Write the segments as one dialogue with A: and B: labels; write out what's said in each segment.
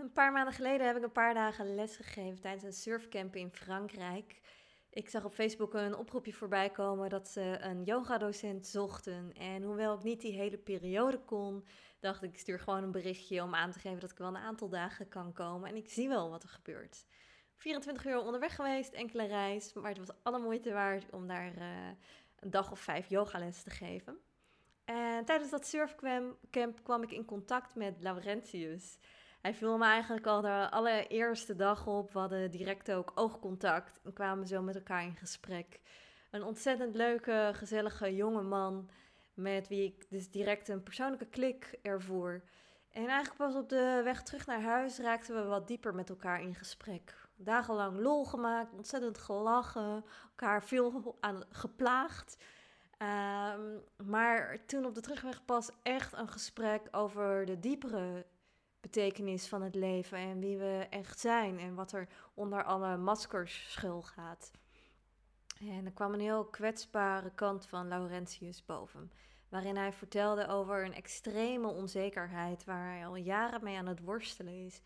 A: Een paar maanden geleden heb ik een paar dagen les gegeven tijdens een surfcamp in Frankrijk. Ik zag op Facebook een oproepje voorbij komen dat ze een yogadocent zochten. En hoewel ik niet die hele periode kon, dacht ik, ik stuur gewoon een berichtje om aan te geven dat ik wel een aantal dagen kan komen. En ik zie wel wat er gebeurt. 24 uur onderweg geweest, enkele reis, maar het was alle moeite waard om daar uh, een dag of vijf yogales te geven. En tijdens dat surfcamp kwam ik in contact met Laurentius. Hij viel me eigenlijk al de allereerste dag op. We hadden direct ook oogcontact en kwamen zo met elkaar in gesprek. Een ontzettend leuke, gezellige jonge man met wie ik dus direct een persoonlijke klik ervoer. En eigenlijk pas op de weg terug naar huis raakten we wat dieper met elkaar in gesprek. Dagenlang lol gemaakt, ontzettend gelachen, elkaar veel aan geplaagd. Ehm, maar toen op de terugweg pas echt een gesprek over de diepere betekenis van het leven en wie we echt zijn en wat er onder alle maskers schuil gaat. En er kwam een heel kwetsbare kant van Laurentius boven, waarin hij vertelde over een extreme onzekerheid waar hij al jaren mee aan het worstelen is.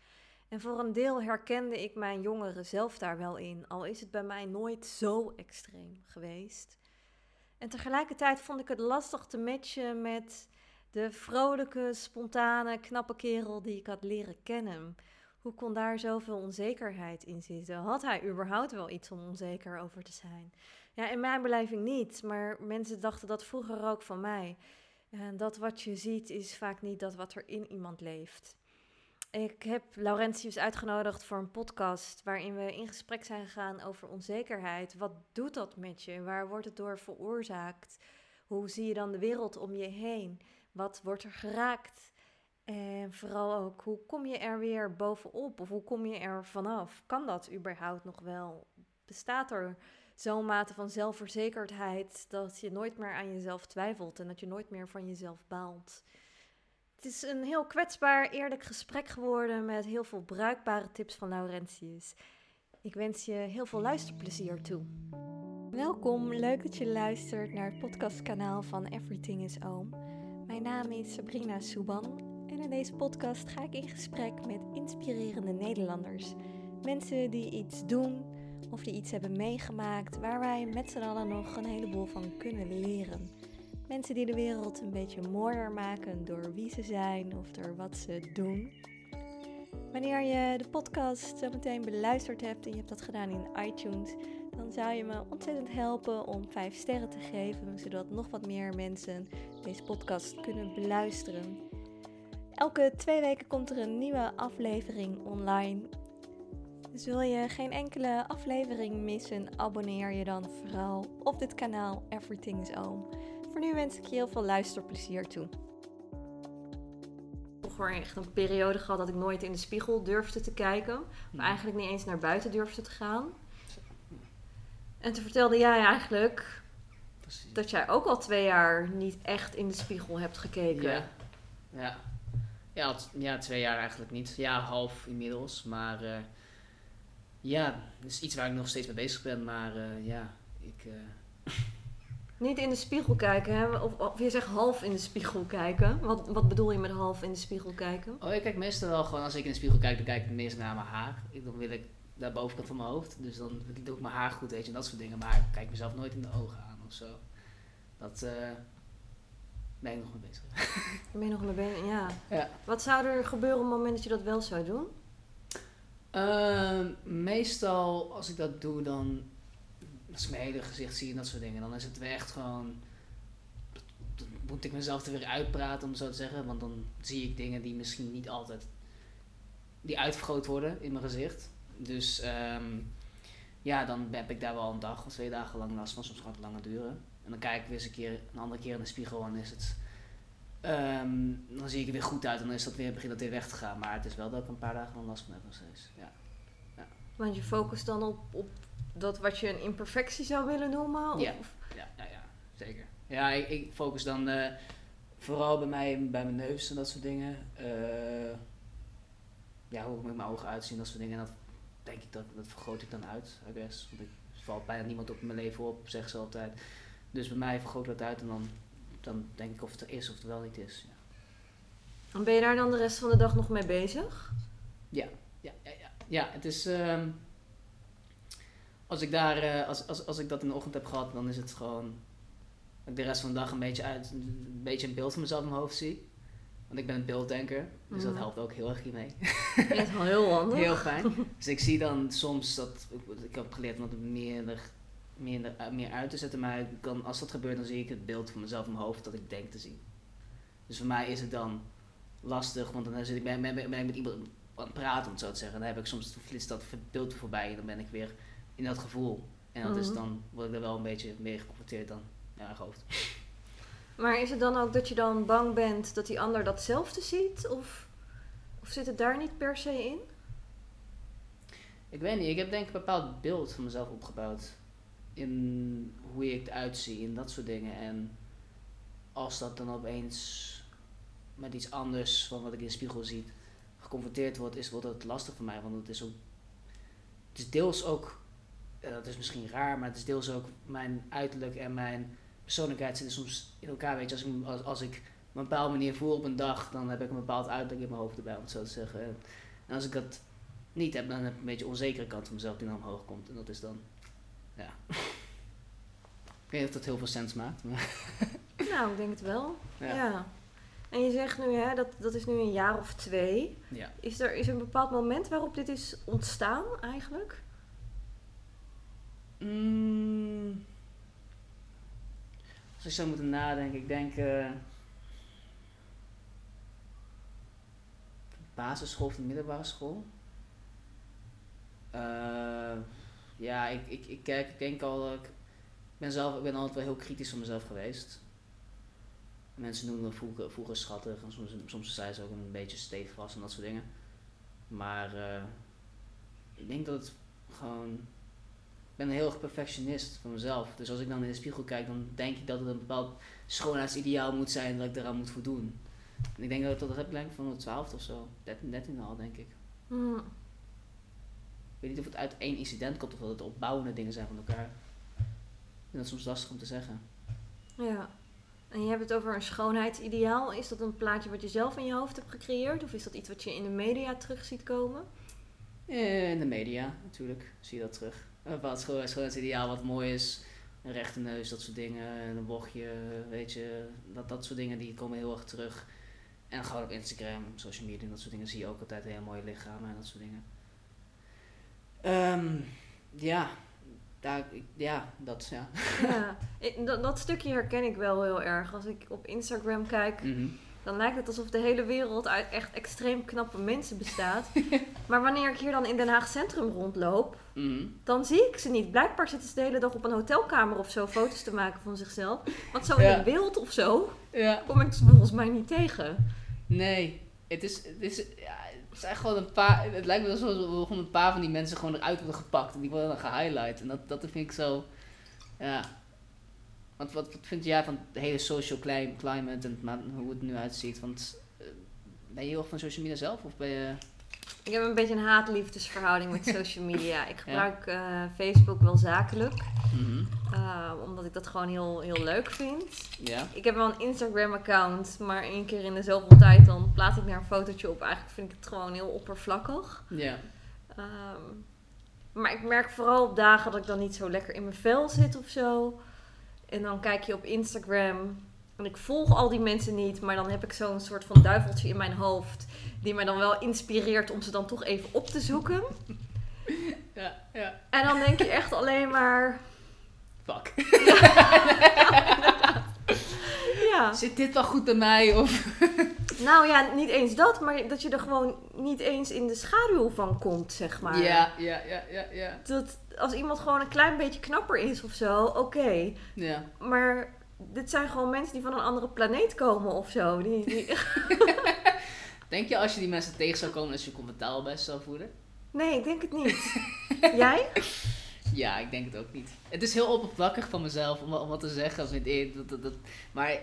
A: En voor een deel herkende ik mijn jongere zelf daar wel in, al is het bij mij nooit zo extreem geweest. En tegelijkertijd vond ik het lastig te matchen met de vrolijke, spontane, knappe kerel die ik had leren kennen. Hoe kon daar zoveel onzekerheid in zitten? Had hij überhaupt wel iets om onzeker over te zijn? Ja, in mijn beleving niet, maar mensen dachten dat vroeger ook van mij. En dat wat je ziet is vaak niet dat wat er in iemand leeft. Ik heb Laurentius uitgenodigd voor een podcast waarin we in gesprek zijn gegaan over onzekerheid. Wat doet dat met je? Waar wordt het door veroorzaakt? Hoe zie je dan de wereld om je heen? Wat wordt er geraakt? En vooral ook, hoe kom je er weer bovenop? Of hoe kom je er vanaf? Kan dat überhaupt nog wel? Bestaat er zo'n mate van zelfverzekerdheid dat je nooit meer aan jezelf twijfelt en dat je nooit meer van jezelf baalt? Het is een heel kwetsbaar, eerlijk gesprek geworden met heel veel bruikbare tips van Laurentius. Ik wens je heel veel luisterplezier toe. Welkom, leuk dat je luistert naar het podcastkanaal van Everything is Oom. Mijn naam is Sabrina Souban en in deze podcast ga ik in gesprek met inspirerende Nederlanders. Mensen die iets doen of die iets hebben meegemaakt waar wij met z'n allen nog een heleboel van kunnen leren. Mensen die de wereld een beetje mooier maken door wie ze zijn of door wat ze doen. Wanneer je de podcast zo meteen beluisterd hebt en je hebt dat gedaan in iTunes, dan zou je me ontzettend helpen om 5 sterren te geven, zodat nog wat meer mensen deze podcast kunnen beluisteren. Elke twee weken komt er een nieuwe aflevering online. Dus wil je geen enkele aflevering missen, abonneer je dan vooral op dit kanaal Everything is Oom. Voor nu wens ik je heel veel luisterplezier toe. Vroeger echt een periode gehad dat ik nooit in de spiegel durfde te kijken. Maar eigenlijk niet eens naar buiten durfde te gaan. En toen vertelde jij eigenlijk Precies. dat jij ook al twee jaar niet echt in de spiegel hebt gekeken.
B: Ja, ja. Ja, ja twee jaar eigenlijk niet. Ja, half inmiddels. Maar uh, ja, dat is iets waar ik nog steeds mee bezig ben. Maar uh, ja, ik... Uh...
A: Niet in de spiegel kijken, hè? Of, of, je zegt half in de spiegel kijken. Wat, wat bedoel je met half in de spiegel kijken?
B: Oh, ik kijk meestal wel gewoon, als ik in de spiegel kijk, dan kijk ik meestal naar mijn haar. Ik, dan wil ik de bovenkant van mijn hoofd. Dus dan doe ik mijn haar goed, weet je, en dat soort dingen. Maar ik kijk mezelf nooit in de ogen aan of zo. Dat uh, ben ik nog mee bezig.
A: ben je nog mee bezig, ja. ja. Wat zou er gebeuren op het moment dat je dat wel zou doen?
B: Uh, meestal, als ik dat doe, dan... Als ik mijn hele gezicht zie en dat soort dingen, dan is het weer echt gewoon... Dan moet ik mezelf er weer uitpraten, om zo te zeggen. Want dan zie ik dingen die misschien niet altijd... Die uitvergroot worden in mijn gezicht. Dus um, ja, dan heb ik daar wel een dag of twee dagen lang last van. Soms gaat het langer duren. En dan kijk ik weer eens een, keer, een andere keer in de spiegel en is het... Um, dan zie ik er weer goed uit en dan is dat weer, begint dat weer weg te gaan. Maar het is wel dat ik een paar dagen last van heb nog steeds. Ja.
A: ja. Want je focust dan op, op dat wat je een imperfectie zou willen noemen? Of?
B: Ja. Ja, ja, ja, zeker. Ja, ik, ik focus dan uh, vooral bij mij, bij mijn neus en dat soort dingen. Uh, ja, hoe ik met mijn ogen uitzien, dat soort dingen. En dat denk ik dat, dat vergroot ik dan uit, I guess. Want ik valt bijna niemand op mijn leven op, zeg ze altijd. Dus bij mij vergroot dat uit en dan, dan denk ik of het er is of het wel niet is. Ja.
A: En ben je daar dan de rest van de dag nog mee bezig?
B: Ja, ja, ja. Ja, het is... ehm, als ik daar... eh, als, als, als ik dat in de ochtend heb gehad, dan is het gewoon... Dat ik de rest van de dag een beetje uit... Een beetje een beeld van mezelf in mijn hoofd zie. Want ik ben een beelddenker. Dus dat
A: Mhm.
B: helpt ook heel erg hiermee.
A: Dat is wel heel handig.
B: Heel fijn. Dus ik zie dan soms dat... Ik heb geleerd om dat meer, meer, meer uit te zetten. Maar ik kan, als dat gebeurt, dan zie ik het beeld van mezelf in mijn hoofd dat ik denk te zien. Dus voor mij is het dan lastig. Want dan zit ik, ben, ben, ben ik met iemand aan het praten, om het zo te zeggen. Dan heb ik soms flitst dat beeld voorbij. En dan ben ik weer in dat gevoel. En dat is
A: Mhm.
B: dan, word ik er wel een beetje meer geconfronteerd dan in mijn hoofd.
A: Maar is het dan ook dat je dan bang bent dat die ander datzelfde ziet? Of, of zit het daar niet per se in?
B: Ik weet niet, ik heb denk ik een bepaald beeld van mezelf opgebouwd. In hoe ik eruit zie en dat soort dingen. En als dat dan opeens met iets anders van wat ik in de spiegel zie geconfronteerd wordt, is, wordt het lastig voor mij. Want het is ook. Het is deels ook. dat is misschien raar, maar het is deels ook mijn uiterlijk en mijn persoonlijkheid zitten soms in elkaar. Weet je, als ik, als, als ik op een bepaalde manier voel op een dag, dan heb ik een bepaald uiterlijk in mijn hoofd erbij, om het zo te zeggen. En, als ik dat niet heb, dan heb ik een beetje onzekere kant van mezelf die dan omhoog komt. En dat is dan, ja. ik weet niet of dat heel veel sens maakt. Maar,
A: Nou, ik denk het wel.
B: ja.
A: Ja. En je zegt nu, hè, dat, dat is nu een jaar of twee.
B: ja.
A: Is er, is er een bepaald moment waarop dit is ontstaan eigenlijk?
B: Mm. Als ik zou moeten nadenken, ik denk. eh basisschool of de middelbare school. Eh, ja, ik, ik, ik kijk, ik denk al. Ik ben, zelf, ik ben altijd wel heel kritisch van mezelf geweest. Mensen noemen me vroeger, vroeger schattig en soms, soms zei ze ook een beetje stevig en dat soort dingen. Maar eh, ik denk dat het gewoon ben een heel erg perfectionist van mezelf. Dus als ik dan in de spiegel kijk, dan denk ik dat het een bepaald schoonheidsideaal moet zijn dat ik daaraan moet voldoen. En ik denk dat dat heb ik denk van mijn 12 of zo. 13, 13 al, denk ik.
A: Hm.
B: Ik weet niet of het uit één incident komt of dat het opbouwende dingen zijn van elkaar. Vind dat soms lastig om te zeggen.
A: Ja. En je hebt het over een schoonheidsideaal. Is dat een plaatje wat je zelf in je hoofd hebt gecreëerd? Of is dat iets wat je in de media terug ziet komen?
B: Eh, In de media natuurlijk zie je dat terug. Een bepaald scho- schoonheidsideaal wat mooi is. Een rechte neus, dat soort dingen. Een bochtje, weet je. Dat, dat soort dingen die komen heel erg terug. En gewoon op Instagram, social media en dat soort dingen zie je ook altijd heel mooie lichamen en dat soort dingen. Ehm, ja, daar, ja, dat, ja.
A: Ja, ik- dat, dat stukje herken ik wel heel erg. Als ik op Instagram kijk,
B: Mhm.
A: Dan lijkt het alsof de hele wereld uit echt extreem knappe mensen bestaat. maar wanneer ik hier dan in Den Haag Centrum rondloop,
B: Mhm.
A: dan zie ik ze niet. Blijkbaar zitten ze de hele dag op een hotelkamer of zo foto's te maken van zichzelf. Want zo in het beeld of zo
B: Ja.
A: kom ik ze volgens mij niet tegen.
B: Nee, het is, het is, ja, het zijn gewoon een paar, het lijkt me alsof we gewoon een paar van die mensen gewoon eruit worden gepakt en die worden dan gehighlight. En dat, dat vind ik zo, ja. Want wat, wat vind jij van de hele social cli- climate en hoe het nu uitziet? Want eh, ben je heel erg van social media zelf of ben je...
A: Ik heb een beetje een haat-liefdesverhouding met social media. Ik gebruik eh, Facebook wel zakelijk, eh, omdat ik dat gewoon heel, heel leuk vind.
B: Ja?
A: Ik heb wel een Instagram-account, maar één keer in de zoveel tijd dan plaats ik daar een fotootje op. Eigenlijk vind ik het gewoon heel oppervlakkig.
B: Ja.
A: Ehm, maar ik merk vooral op dagen dat ik dan niet zo lekker in mijn vel zit of zo. En dan kijk je op Instagram. En ik volg al die mensen niet, maar dan heb ik zo'n soort van duiveltje in mijn hoofd. Die mij dan wel inspireert om ze dan toch even op te zoeken.
B: Ja, ja.
A: En dan denk je echt alleen maar.
B: Fuck.
A: Ja,
B: Zit dit wel goed bij mij? Of...
A: nou ja, niet eens dat, maar dat je er gewoon niet eens in de schaduw van komt, zeg maar.
B: Ja, ja, ja, ja, ja.
A: Dat als iemand gewoon een klein beetje knapper is of zo, oké.
B: Ja.
A: Maar dit zijn gewoon mensen die van een andere planeet komen of zo. Die, die...
B: Denk je als je die mensen tegen zou komen dat je je comfortabel bij zou voelen?
A: Nee, ik denk het niet. Jij?
B: Ja, ik denk het ook niet. Het is heel oppervlakkig van mezelf om, om wat te zeggen. Als het, dat, dat, dat, maar ja,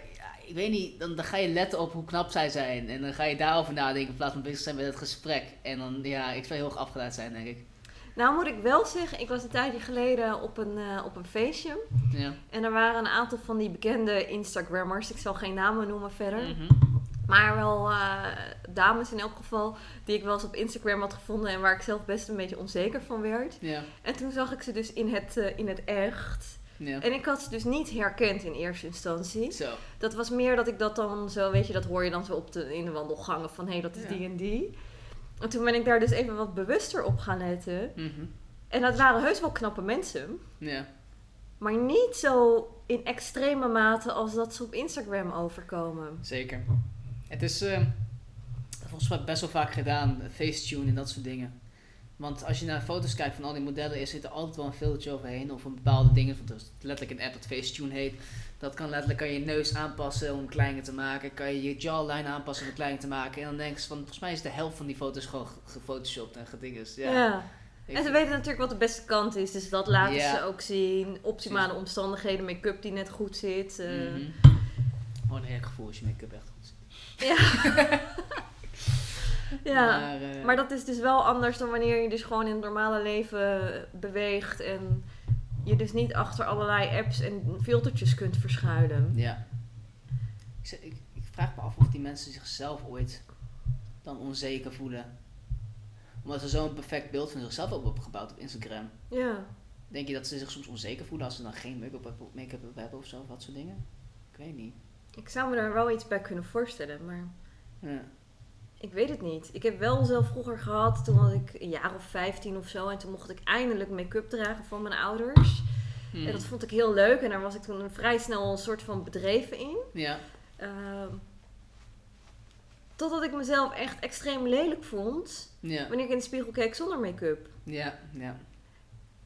B: ik weet niet, dan, dan ga je letten op hoe knap zij zijn. En dan ga je daarover nadenken in plaats van bezig zijn met het gesprek. En dan, ja, ik zou heel erg afgeleid zijn, denk ik.
A: Nou moet ik wel zeggen, ik was een tijdje geleden op een, eh, op een feestje.
B: Ja.
A: En er waren een aantal van die bekende Instagrammers. Ik zal geen namen noemen verder.
B: Mhm.
A: Maar wel eh, dames in elk geval die ik wel eens op Instagram had gevonden en waar ik zelf best een beetje onzeker van werd.
B: Ja.
A: En toen zag ik ze dus in het, eh, in het echt.
B: Ja.
A: En ik had ze dus niet herkend in eerste instantie.
B: Zo.
A: Dat was meer dat ik dat dan zo, weet je, dat hoor je dan zo op de, in de wandelgangen van hé, hey, dat is
B: Ja.
A: die en die. En toen ben ik daar dus even wat bewuster op gaan letten.
B: Mhm.
A: En dat waren heus wel knappe mensen.
B: Ja.
A: Maar niet zo in extreme mate als dat ze op Instagram overkomen.
B: Zeker. Het is eh, volgens mij best wel vaak gedaan, facetune en dat soort dingen. Want als je naar foto's kijkt van al die modellen, is zit er altijd wel een filtertje overheen of een bepaalde dingen. Want er is letterlijk een app dat facetune heet. Dat kan letterlijk kan je neus aanpassen om kleiner te maken. Kan je je jawline aanpassen om kleiner te maken. En dan denk je van, volgens mij is de helft van die foto's gewoon ge- gefotoshopt en gedinges. Ja.
A: Ja. En ze weten natuurlijk wat de beste kant is, dus dat laten
B: Ja.
A: ze ook zien. Optimale omstandigheden, make-up die net goed zit. eh.
B: Mhm. Oh, een gevoel als je make-up echt goed zit.
A: Ja. ja.
B: Maar, eh,
A: Maar dat is dus wel anders dan wanneer je dus gewoon in het normale leven beweegt en je dus niet achter allerlei apps en filtertjes kunt verschuilen.
B: Ja. Ik, ik, ik vraag me af of die mensen zichzelf ooit dan onzeker voelen. Omdat ze zo'n perfect beeld van zichzelf hebben opgebouwd op Instagram.
A: Ja.
B: Denk je dat ze zich soms onzeker voelen als ze dan geen make-up make hebben of zo, of dat soort dingen? Ik weet niet.
A: Ik zou me daar wel iets bij kunnen voorstellen, maar
B: Ja.
A: ik weet het niet. Ik heb wel zelf vroeger gehad, toen was ik een jaar of 15 of zo, en toen mocht ik eindelijk make-up dragen van mijn ouders.
B: Hmm.
A: En dat vond ik heel leuk en daar was ik toen vrij snel een soort van bedreven in.
B: Ja.
A: Ehm, totdat ik mezelf echt extreem lelijk vond
B: Ja.
A: wanneer ik in de spiegel keek zonder make-up.
B: Ja. Ja.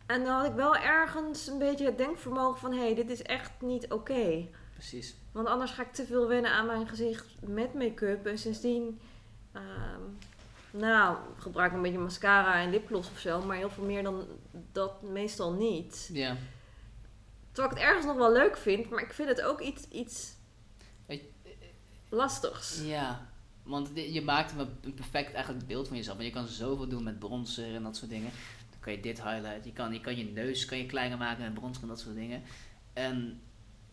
A: En dan had ik wel ergens een beetje het denkvermogen van... hé, hey, dit is echt niet oké.
B: Precies.
A: Want anders ga ik te veel wennen aan mijn gezicht met make-up. En sindsdien... ehm, nou, gebruik ik een beetje mascara en lipgloss of zo. Maar heel veel meer dan dat meestal niet.
B: Ja.
A: Terwijl ik het ergens nog wel leuk vind. Maar ik vind het ook iets, iets
B: Weet-
A: lastigs.
B: Ja. Want je maakt een, een perfect eigenlijk beeld van jezelf. Want je kan zoveel doen met bronzer en dat soort dingen. Dan kan je dit highlighten. Je kan je, kan je neus kan je kleiner maken met bronzer en dat soort dingen. En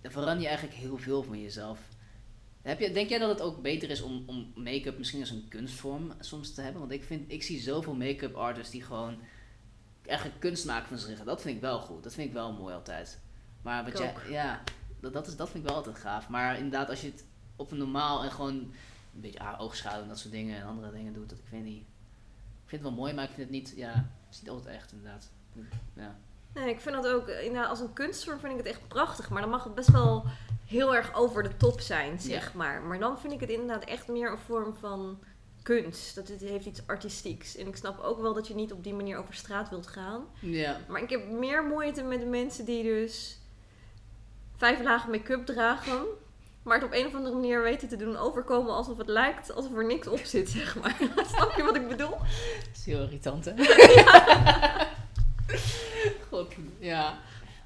B: dan verander je eigenlijk heel veel van jezelf. Heb je, denk jij dat het ook beter is om, om make-up misschien als een kunstvorm soms te hebben? Want ik, vind, ik zie zoveel make-up artists die gewoon eigenlijk kunst maken van zich. Dat vind ik wel goed. Dat vind ik wel mooi altijd. Maar wat jij, ja, dat, dat, is, dat vind ik wel altijd gaaf. Maar inderdaad, als je het op een normaal en gewoon een beetje ah, oogschaduw en dat soort dingen en andere dingen doet, dat ik weet niet. Ik vind het wel mooi, maar ik vind het niet, ja, het is niet altijd echt inderdaad. Ja.
A: Nee, ik vind dat ook... inderdaad, als een kunstvorm vind ik het echt prachtig. Maar dan mag het best wel heel erg over de top zijn, zeg maar. Maar dan vind ik het inderdaad echt meer een vorm van kunst. Dat het heeft iets artistieks. En ik snap ook wel dat je niet op die manier over straat wilt gaan.
B: Ja.
A: Maar ik heb meer moeite met de mensen die dus vijf lagen make-up dragen. Maar het op een of andere manier weten te doen overkomen alsof het lijkt alsof er niks op zit, zeg maar. Snap je wat ik bedoel?
B: Dat is heel irritant, hè? God, ja.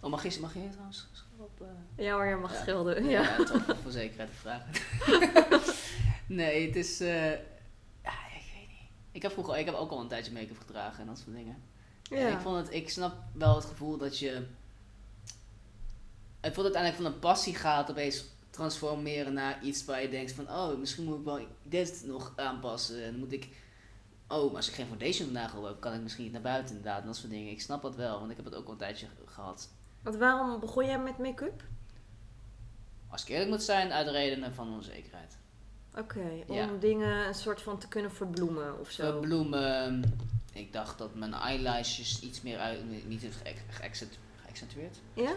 B: Oh, mag je, mag je trouwens op... eh,
A: Ja hoor, je mag
B: Ja. Ja,
A: Ja.
B: toch voor zekerheid te vragen. nee, het is. eh, ja, ik weet niet. Ik heb vroeger, ik heb ook al een tijdje make-up gedragen en dat soort dingen. En ik
A: Ja.
B: vond het, ik snap wel het gevoel dat je. Het wordt uiteindelijk van een passie gaat opeens transformeren naar iets waar je denkt van, oh, misschien moet ik wel dit nog aanpassen. En moet ik, oh, maar als ik geen foundation vandaag hebben, kan ik misschien niet naar buiten inderdaad. En dat soort dingen. Ik snap dat wel, want ik heb het ook al een tijdje gehad.
A: Want waarom begon jij met make-up?
B: Als ik eerlijk moet zijn, uit redenen van onzekerheid.
A: Oké, om
B: Ja.
A: dingen een soort van te kunnen verbloemen of zo.
B: Verbloemen. Ik dacht dat mijn eyelashes iets meer uit, niet- geaccentueerd,
A: Ja?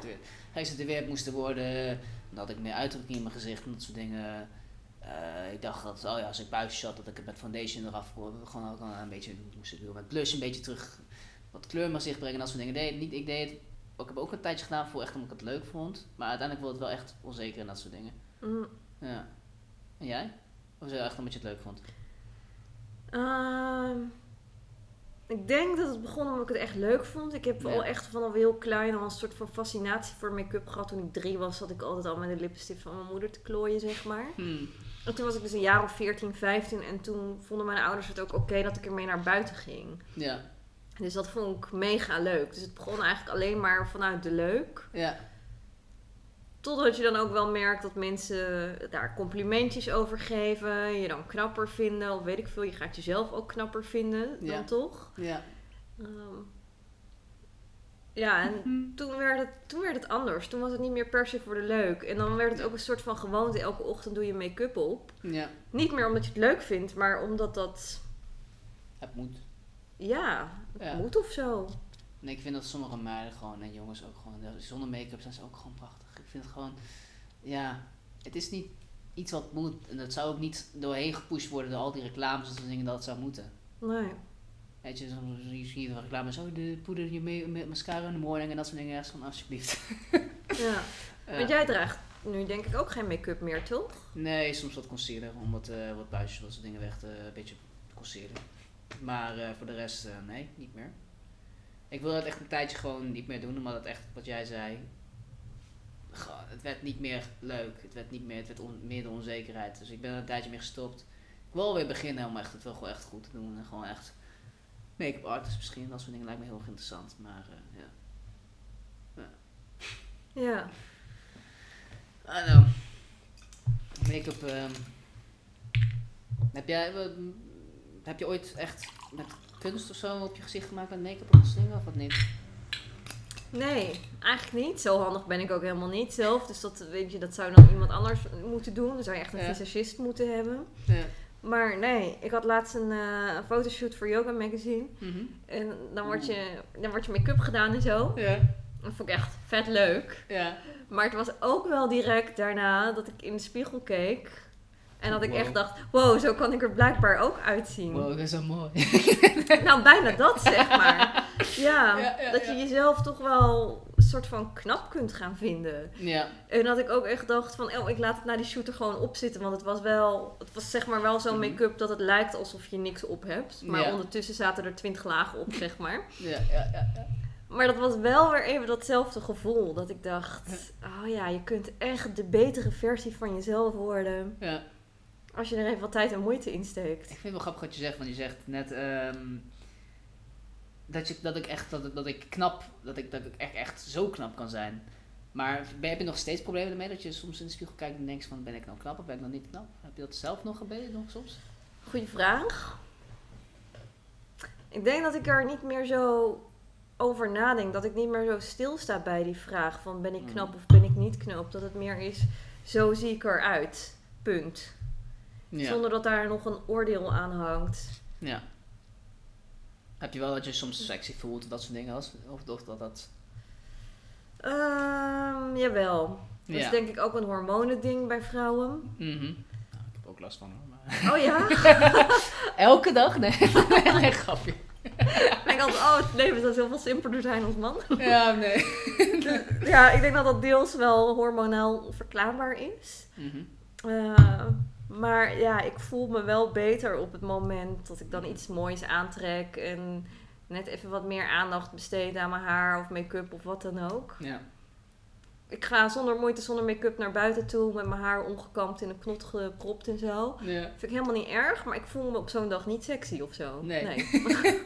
B: geaccentueerd, moesten worden. Had ik meer uitdrukking in mijn gezicht en dat soort dingen. Eh, ik dacht dat, oh ja, als ik buisjes had, dat ik het met foundation eraf kon. Gewoon ook al een beetje moest doen. Met blush een beetje terug wat kleur mijn gezicht brengen en dat soort dingen. Nee, niet, ik deed het, ik heb ook een tijdje gedaan voor echt omdat ik het leuk vond. Maar uiteindelijk wordt het wel echt onzeker en dat soort dingen.
A: Mm,
B: Ja. En jij? Of het echt omdat je het leuk vond?
A: ehm, ik denk dat het begon omdat ik het echt leuk vond. Ik heb
B: Ja.
A: al echt vanaf heel klein al een soort van fascinatie voor make-up gehad. Toen ik drie was, zat ik altijd al met de lipstift van mijn moeder te klooien, zeg maar.
B: Hmm.
A: En toen was ik dus een jaar of 14, 15 en toen vonden mijn ouders het ook oké dat ik ermee naar buiten ging.
B: Ja.
A: Dus dat vond ik mega leuk. Dus het begon eigenlijk alleen maar vanuit de leuk.
B: Ja.
A: Totdat je dan ook wel merkt dat mensen daar complimentjes over geven. Je dan knapper vinden. Of weet ik veel, je gaat jezelf ook knapper vinden dan
B: Ja.
A: toch.
B: Ja.
A: Ehm, ja, en
B: Mhm.
A: toen werd, het, toen werd het anders. Toen was het niet meer per se voor de leuk. En dan werd het ook een soort van gewoonte. Elke ochtend doe je make-up op.
B: Ja.
A: Niet meer omdat je het leuk vindt, maar omdat dat,
B: Het moet.
A: ja, het
B: Ja.
A: moet of zo.
B: En ik vind dat sommige meiden gewoon, en jongens ook gewoon, zonder make-up zijn ze ook gewoon prachtig. Ik vind het gewoon, ja, het is niet iets wat moet. En dat zou ook niet doorheen gepusht worden door al die reclames en soort dingen dat het zou moeten.
A: Nee.
B: Weet je, soms zie je de reclame zo, de poeder je mee met mascara in de morning en dat soort dingen. Echt van, alsjeblieft.
A: Ja. Want jij draagt nu denk ik ook geen make-up meer, toch?
B: Nee, soms wat concealer, om wat, eh, wat buisjes, wat soort dingen weg te, een beetje concealer. Maar eh, voor de rest, eh, nee, niet meer. Ik wil het echt een tijdje gewoon niet meer doen, omdat het echt, wat jij zei, het werd niet meer leuk. Het werd niet meer, het werd on- meer de onzekerheid. Dus ik ben er een tijdje mee gestopt. Ik wil weer beginnen om echt, het wel gewoon echt goed te doen. En gewoon echt make-up artist misschien, dat soort dingen lijkt me heel erg interessant. Maar eh, ja.
A: Ja.
B: I know. Make-up. ehm, heb jij. eh, heb je ooit echt met kunst of zo op je gezicht gemaakt met make-up of dingen of wat niet?
A: Nee, eigenlijk niet. Zo handig ben ik ook helemaal niet zelf. Dus dat, weet je, dat zou dan iemand anders moeten doen. Dan zou je echt een
B: Ja.
A: visagist moeten hebben.
B: Ja.
A: Maar nee, ik had laatst een, eh, fotoshoot voor Yoga Magazine. En dan wordt je, dan wordt je make-up gedaan en zo.
B: Ja.
A: Dat vond ik echt vet leuk.
B: Ja.
A: Maar het was ook wel direct daarna dat ik in de spiegel keek. En dat ik
B: Wow.
A: echt dacht, wow, zo kan ik er blijkbaar ook uitzien.
B: Wow, dat is zo mooi.
A: Nou, bijna dat zeg maar. Ja,
B: Ja, ja,
A: dat je jezelf toch wel een soort van knap kunt gaan vinden.
B: ja.
A: En dat ik ook echt dacht van, oh, ik laat het na die shoot er gewoon opzitten. Want het was wel, het was zeg maar wel zo'n
B: Mhm.
A: make-up dat het lijkt alsof je niks op hebt. Maar ondertussen zaten er twintig lagen op, zeg maar.
B: Ja, ja, ja, ja.
A: Maar dat was wel weer even datzelfde gevoel. Dat ik dacht, oh ja, je kunt echt de betere versie van jezelf worden.
B: ja.
A: Als je er even wat tijd en moeite in steekt.
B: Ik vind het wel grappig wat je zegt, want je zegt net ehm, dat, je, dat ik echt dat, ik- dat ik knap, dat ik, dat ik echt, echt zo knap kan zijn. Maar ben, heb je nog steeds problemen ermee dat je soms in de spiegel kijkt en denkt van ben ik nou knap of ben ik nou niet knap? Heb je dat zelf nog gebeden nog soms?
A: Goeie vraag. Ik denk dat ik er niet meer zo over nadenk. Dat ik niet meer zo stilsta bij die vraag van ben ik knap
B: Mm.
A: of ben ik niet knap. Dat het meer is, zo zie ik eruit. Punt.
B: Ja.
A: Zonder dat daar nog een oordeel aan hangt.
B: ja. Heb je wel dat je soms sexy voelt of dat soort dingen als of, of dat dat
A: Ehm, jawel. Dat
B: Ja.
A: is denk ik ook een hormonending bij vrouwen.
B: Mhm. Nou, ik heb ook last van hoor. Maar...
A: Oh ja?
B: Elke dag? Nee, nee, grapje.
A: ik denk altijd, oh, het leven zou zoveel simpeler zijn als man.
B: Ja, nee.
A: ja, ik denk dat dat deels wel hormonaal verklaarbaar is. Eh, maar ja, ik voel me wel beter op het moment dat ik dan iets moois aantrek en net even wat meer aandacht besteed aan mijn haar of make-up of wat dan ook.
B: Ja.
A: Ik ga zonder moeite, zonder make-up naar buiten toe met mijn haar ongekamd in een knot gepropt en zo.
B: ja.
A: Vind ik helemaal niet erg, maar ik voel me op zo'n dag niet sexy of zo.
B: Nee.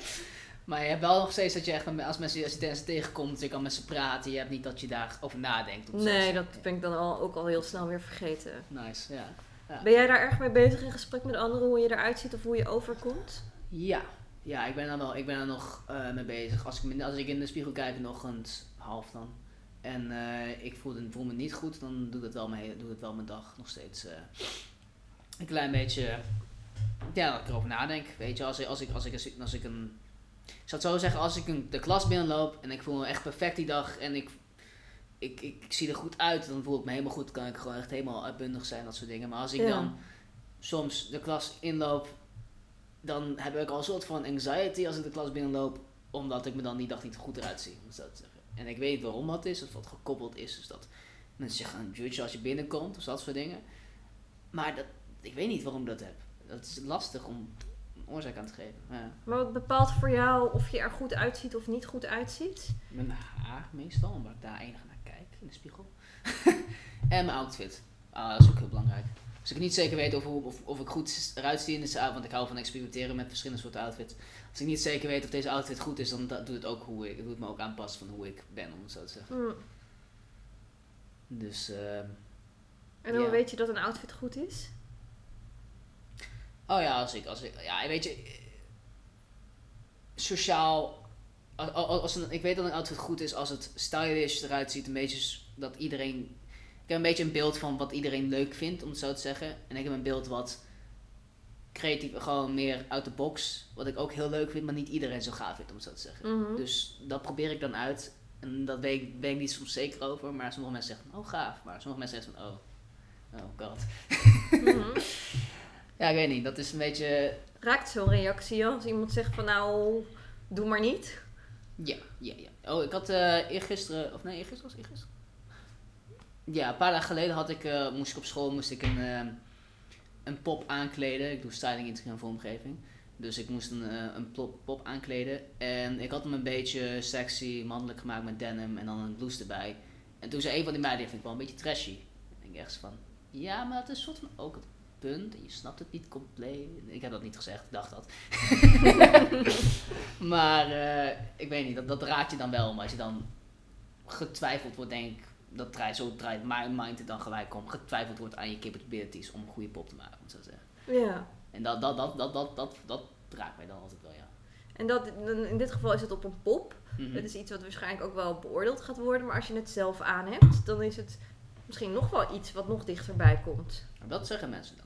B: Maar je hebt wel nog steeds dat je echt, als, mensen, als je mensen tegenkomt, je kan met ze praten. Je hebt niet dat je daarover nadenkt.
A: Nee, dat ben ik dan al, ook al heel snel weer vergeten.
B: Nice, ja. Ja.
A: Ben jij daar erg mee bezig in gesprek met anderen, hoe je eruit ziet of hoe je overkomt?
B: Ja, ja ik ben daar wel, ik ben daar nog eh, mee bezig. Als ik, als ik in de spiegel kijk, nog eens half dan. En eh, ik voel, voel me niet goed, dan doet het wel mijn, doet het wel mijn dag nog steeds eh, een klein beetje. Ja, dat ik erover nadenk. Weet je, als ik, als ik, als ik, als ik, als ik een. Ik zou het zo zeggen, als ik een, de klas binnenloop en ik voel me echt perfect die dag en ik, ik, ik, ik zie er goed uit, dan voel ik me helemaal goed. Kan ik gewoon echt helemaal uitbundig zijn, dat soort dingen. Maar als ik
A: Ja.
B: dan soms de klas inloop dan heb ik al een soort van anxiety als ik de klas binnenloop, omdat ik me dan die dag niet goed eruit zie. zeggen. En ik weet waarom dat is, of wat gekoppeld is. Dus dat mensen zeggen een judge als je binnenkomt, of dat soort dingen. Maar dat, ik weet niet waarom ik dat heb. Dat is lastig om een oorzaak aan te geven. Ja.
A: Maar wat bepaalt voor jou of je er goed uitziet of niet goed uitziet?
B: Mijn haar meestal, omdat ik daar kijk in de spiegel. en mijn outfit. Ah, dat is ook heel belangrijk. Als ik niet zeker weet of, of, of ik goed eruit zie in de avond, want ik hou van experimenteren met verschillende soorten outfits. Als ik niet zeker weet of deze outfit goed is, dan da- doet het ook hoe ik, doet het me ook aanpassen van hoe ik ben, om het zo te zeggen.
A: Hm.
B: Dus, ehm,
A: En hoe
B: Ja.
A: weet je dat een outfit goed is?
B: oh ja, als ik, als ik, ja, weet je, eh, sociaal, als, als een, ik weet dat een outfit goed is als het stylish eruit ziet, een beetje dat iedereen, ik heb een beetje een beeld van wat iedereen leuk vindt, om het zo te zeggen. En ik heb een beeld wat creatief, gewoon meer out the box, wat ik ook heel leuk vind, maar niet iedereen zo gaaf vindt, om het zo te zeggen.
A: Mhm.
B: Dus dat probeer ik dan uit. En dat weet ik, niet soms zeker over. Maar sommige mensen zeggen van, oh gaaf. Maar sommige mensen zeggen van, oh, oh god.
A: Mhm.
B: Ja, ik weet niet. Dat is een beetje...
A: Raakt zo'n reactie als iemand zegt van nou, doe maar niet?
B: Ja, ja, ja. Oh, ik had eh eergisteren... Of nee, eergisteren was eergisteren? Ja, een paar dagen geleden had ik, eh, moest ik op school moest ik een, eh, een pop aankleden. Ik doe styling in en vormgeving. Dus ik moest een, een plop- pop aankleden. En ik had hem een beetje sexy, mannelijk gemaakt met denim en dan een blouse erbij. En toen zei een van die meiden, vind ik wel een beetje trashy. En ik echt van, ja, maar het is soort van ook punt. En je snapt het niet compleet. Ik heb dat niet gezegd, ik dacht dat. maar eh, ik weet niet, dat, dat raakt je dan wel. Maar als je dan getwijfeld wordt, denk ik, dat draait, zo draait mijn mind er dan gelijk om. Getwijfeld wordt aan je capabilities om een goede pop te maken, om het zo te zeggen.
A: Ja.
B: En dat, dat, dat, dat, dat, dat, dat raakt mij dan altijd wel, ja.
A: En dat, in dit geval is het op een pop.
B: Mhm.
A: Het is iets wat waarschijnlijk ook wel beoordeeld gaat worden. Maar als je het zelf aan hebt, dan is het misschien nog wel iets wat nog dichterbij komt.
B: Dat zeggen mensen dan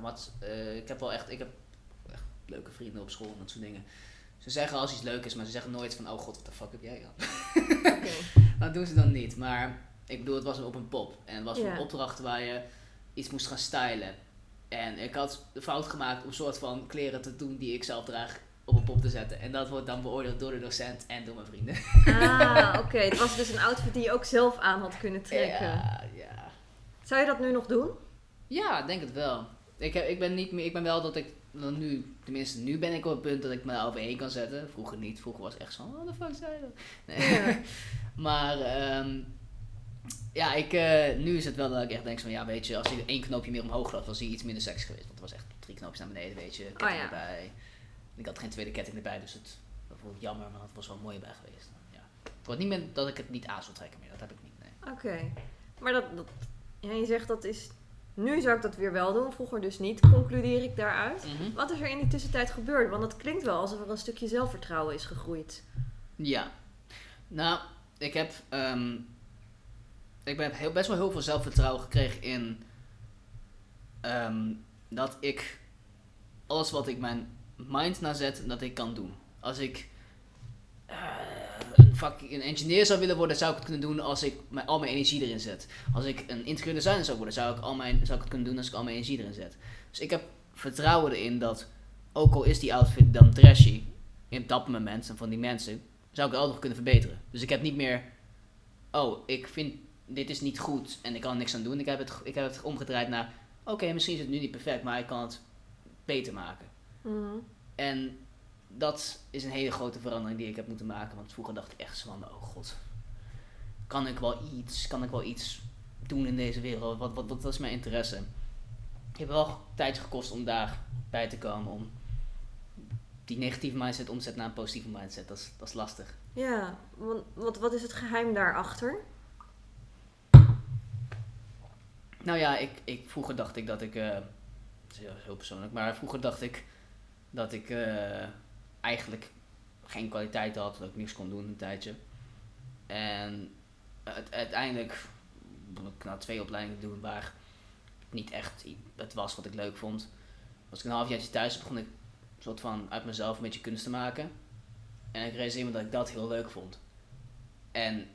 B: Want eh, ik heb wel echt, ik heb echt leuke vrienden op school en dat soort dingen. Ze zeggen als iets leuk is, maar ze zeggen nooit van, oh god, wat de fuck heb jij dan? Dat doen ze dan niet. Maar ik bedoel, het was op een pop. En het was
A: Ja.
B: een opdracht waar je iets moest gaan stylen. En ik had de fout gemaakt om een soort van kleren te doen die ik zelf draag op een pop te zetten. En dat wordt dan beoordeeld door de docent en door mijn vrienden.
A: Ah, oké. Het was dus een outfit die je ook zelf aan had kunnen trekken.
B: Ja, ja.
A: Zou je dat nu nog doen?
B: Ja, ik denk het wel. Ik, heb, ik ben niet meer, ik ben wel dat ik dan nu, tenminste nu ben ik op het punt dat ik me overheen kan zetten. Vroeger niet, vroeger was echt zo, what the fuck zei dat? Nee.
A: Ja.
B: maar ehm, ja, ik, eh, nu is het wel dat ik echt denk van, ja weet je, als je één knoopje meer omhoog had, was hij iets minder seks geweest. Want er was echt drie knoopjes naar beneden, weet je, ketting
A: Oh ja.
B: erbij. Ik had geen tweede ketting erbij, dus het dat vond ik jammer, maar het was wel mooi bij geweest. Ja. Het wordt niet meer dat ik het niet aan zal trekken meer, dat heb ik niet, nee.
A: Oké. Maar dat, dat ja, je zegt dat is... Nu zou ik dat weer wel doen, vroeger dus niet, concludeer ik daaruit.
B: Mhm.
A: Wat is er in die tussentijd gebeurd? Want dat klinkt wel alsof er een stukje zelfvertrouwen is gegroeid.
B: Ja. Nou, ik heb, ehm, ik heb heel, best wel heel veel zelfvertrouwen gekregen in ehm, dat ik alles wat ik mijn mind naar zet, dat ik kan doen. Als ik een, vak, een engineer zou willen worden, zou ik het kunnen doen als ik mijn, al mijn energie erin zet. Als ik een interieur designer zou worden, zou ik, al mijn, zou ik het kunnen doen als ik al mijn energie erin zet. Dus ik heb vertrouwen erin dat, ook al is die outfit dan trashy, in dat moment en van die mensen, zou ik het altijd nog kunnen verbeteren. Dus ik heb niet meer, oh, ik vind dit is niet goed en ik kan er niks aan doen. Ik heb het, ik heb het omgedraaid naar, oké, misschien is het nu niet perfect, maar ik kan het beter maken.
A: Mhm.
B: En dat is een hele grote verandering die ik heb moeten maken. Want vroeger dacht ik echt zo van, oh god, kan ik wel iets, kan ik wel iets doen in deze wereld? Wat, wat, wat, is mijn interesse? Het heeft wel tijdje gekost om daar bij te komen, om die negatieve mindset omzet naar een positieve mindset. Dat is, dat is lastig.
A: Ja, want wat, wat is het geheim daarachter?
B: Nou ja, ik, ik, vroeger dacht ik dat ik, eh, het is heel, heel persoonlijk, maar vroeger dacht ik dat ik eh, eigenlijk geen kwaliteit had, dat ik niks kon doen een tijdje. En het, uiteindelijk begon ik nou twee opleidingen doen waar niet echt het was wat ik leuk vond. Als ik een halfjaartje thuis begon ik een soort van uit mezelf een beetje kunst te maken. En ik realiseerde me dat ik dat heel leuk vond. En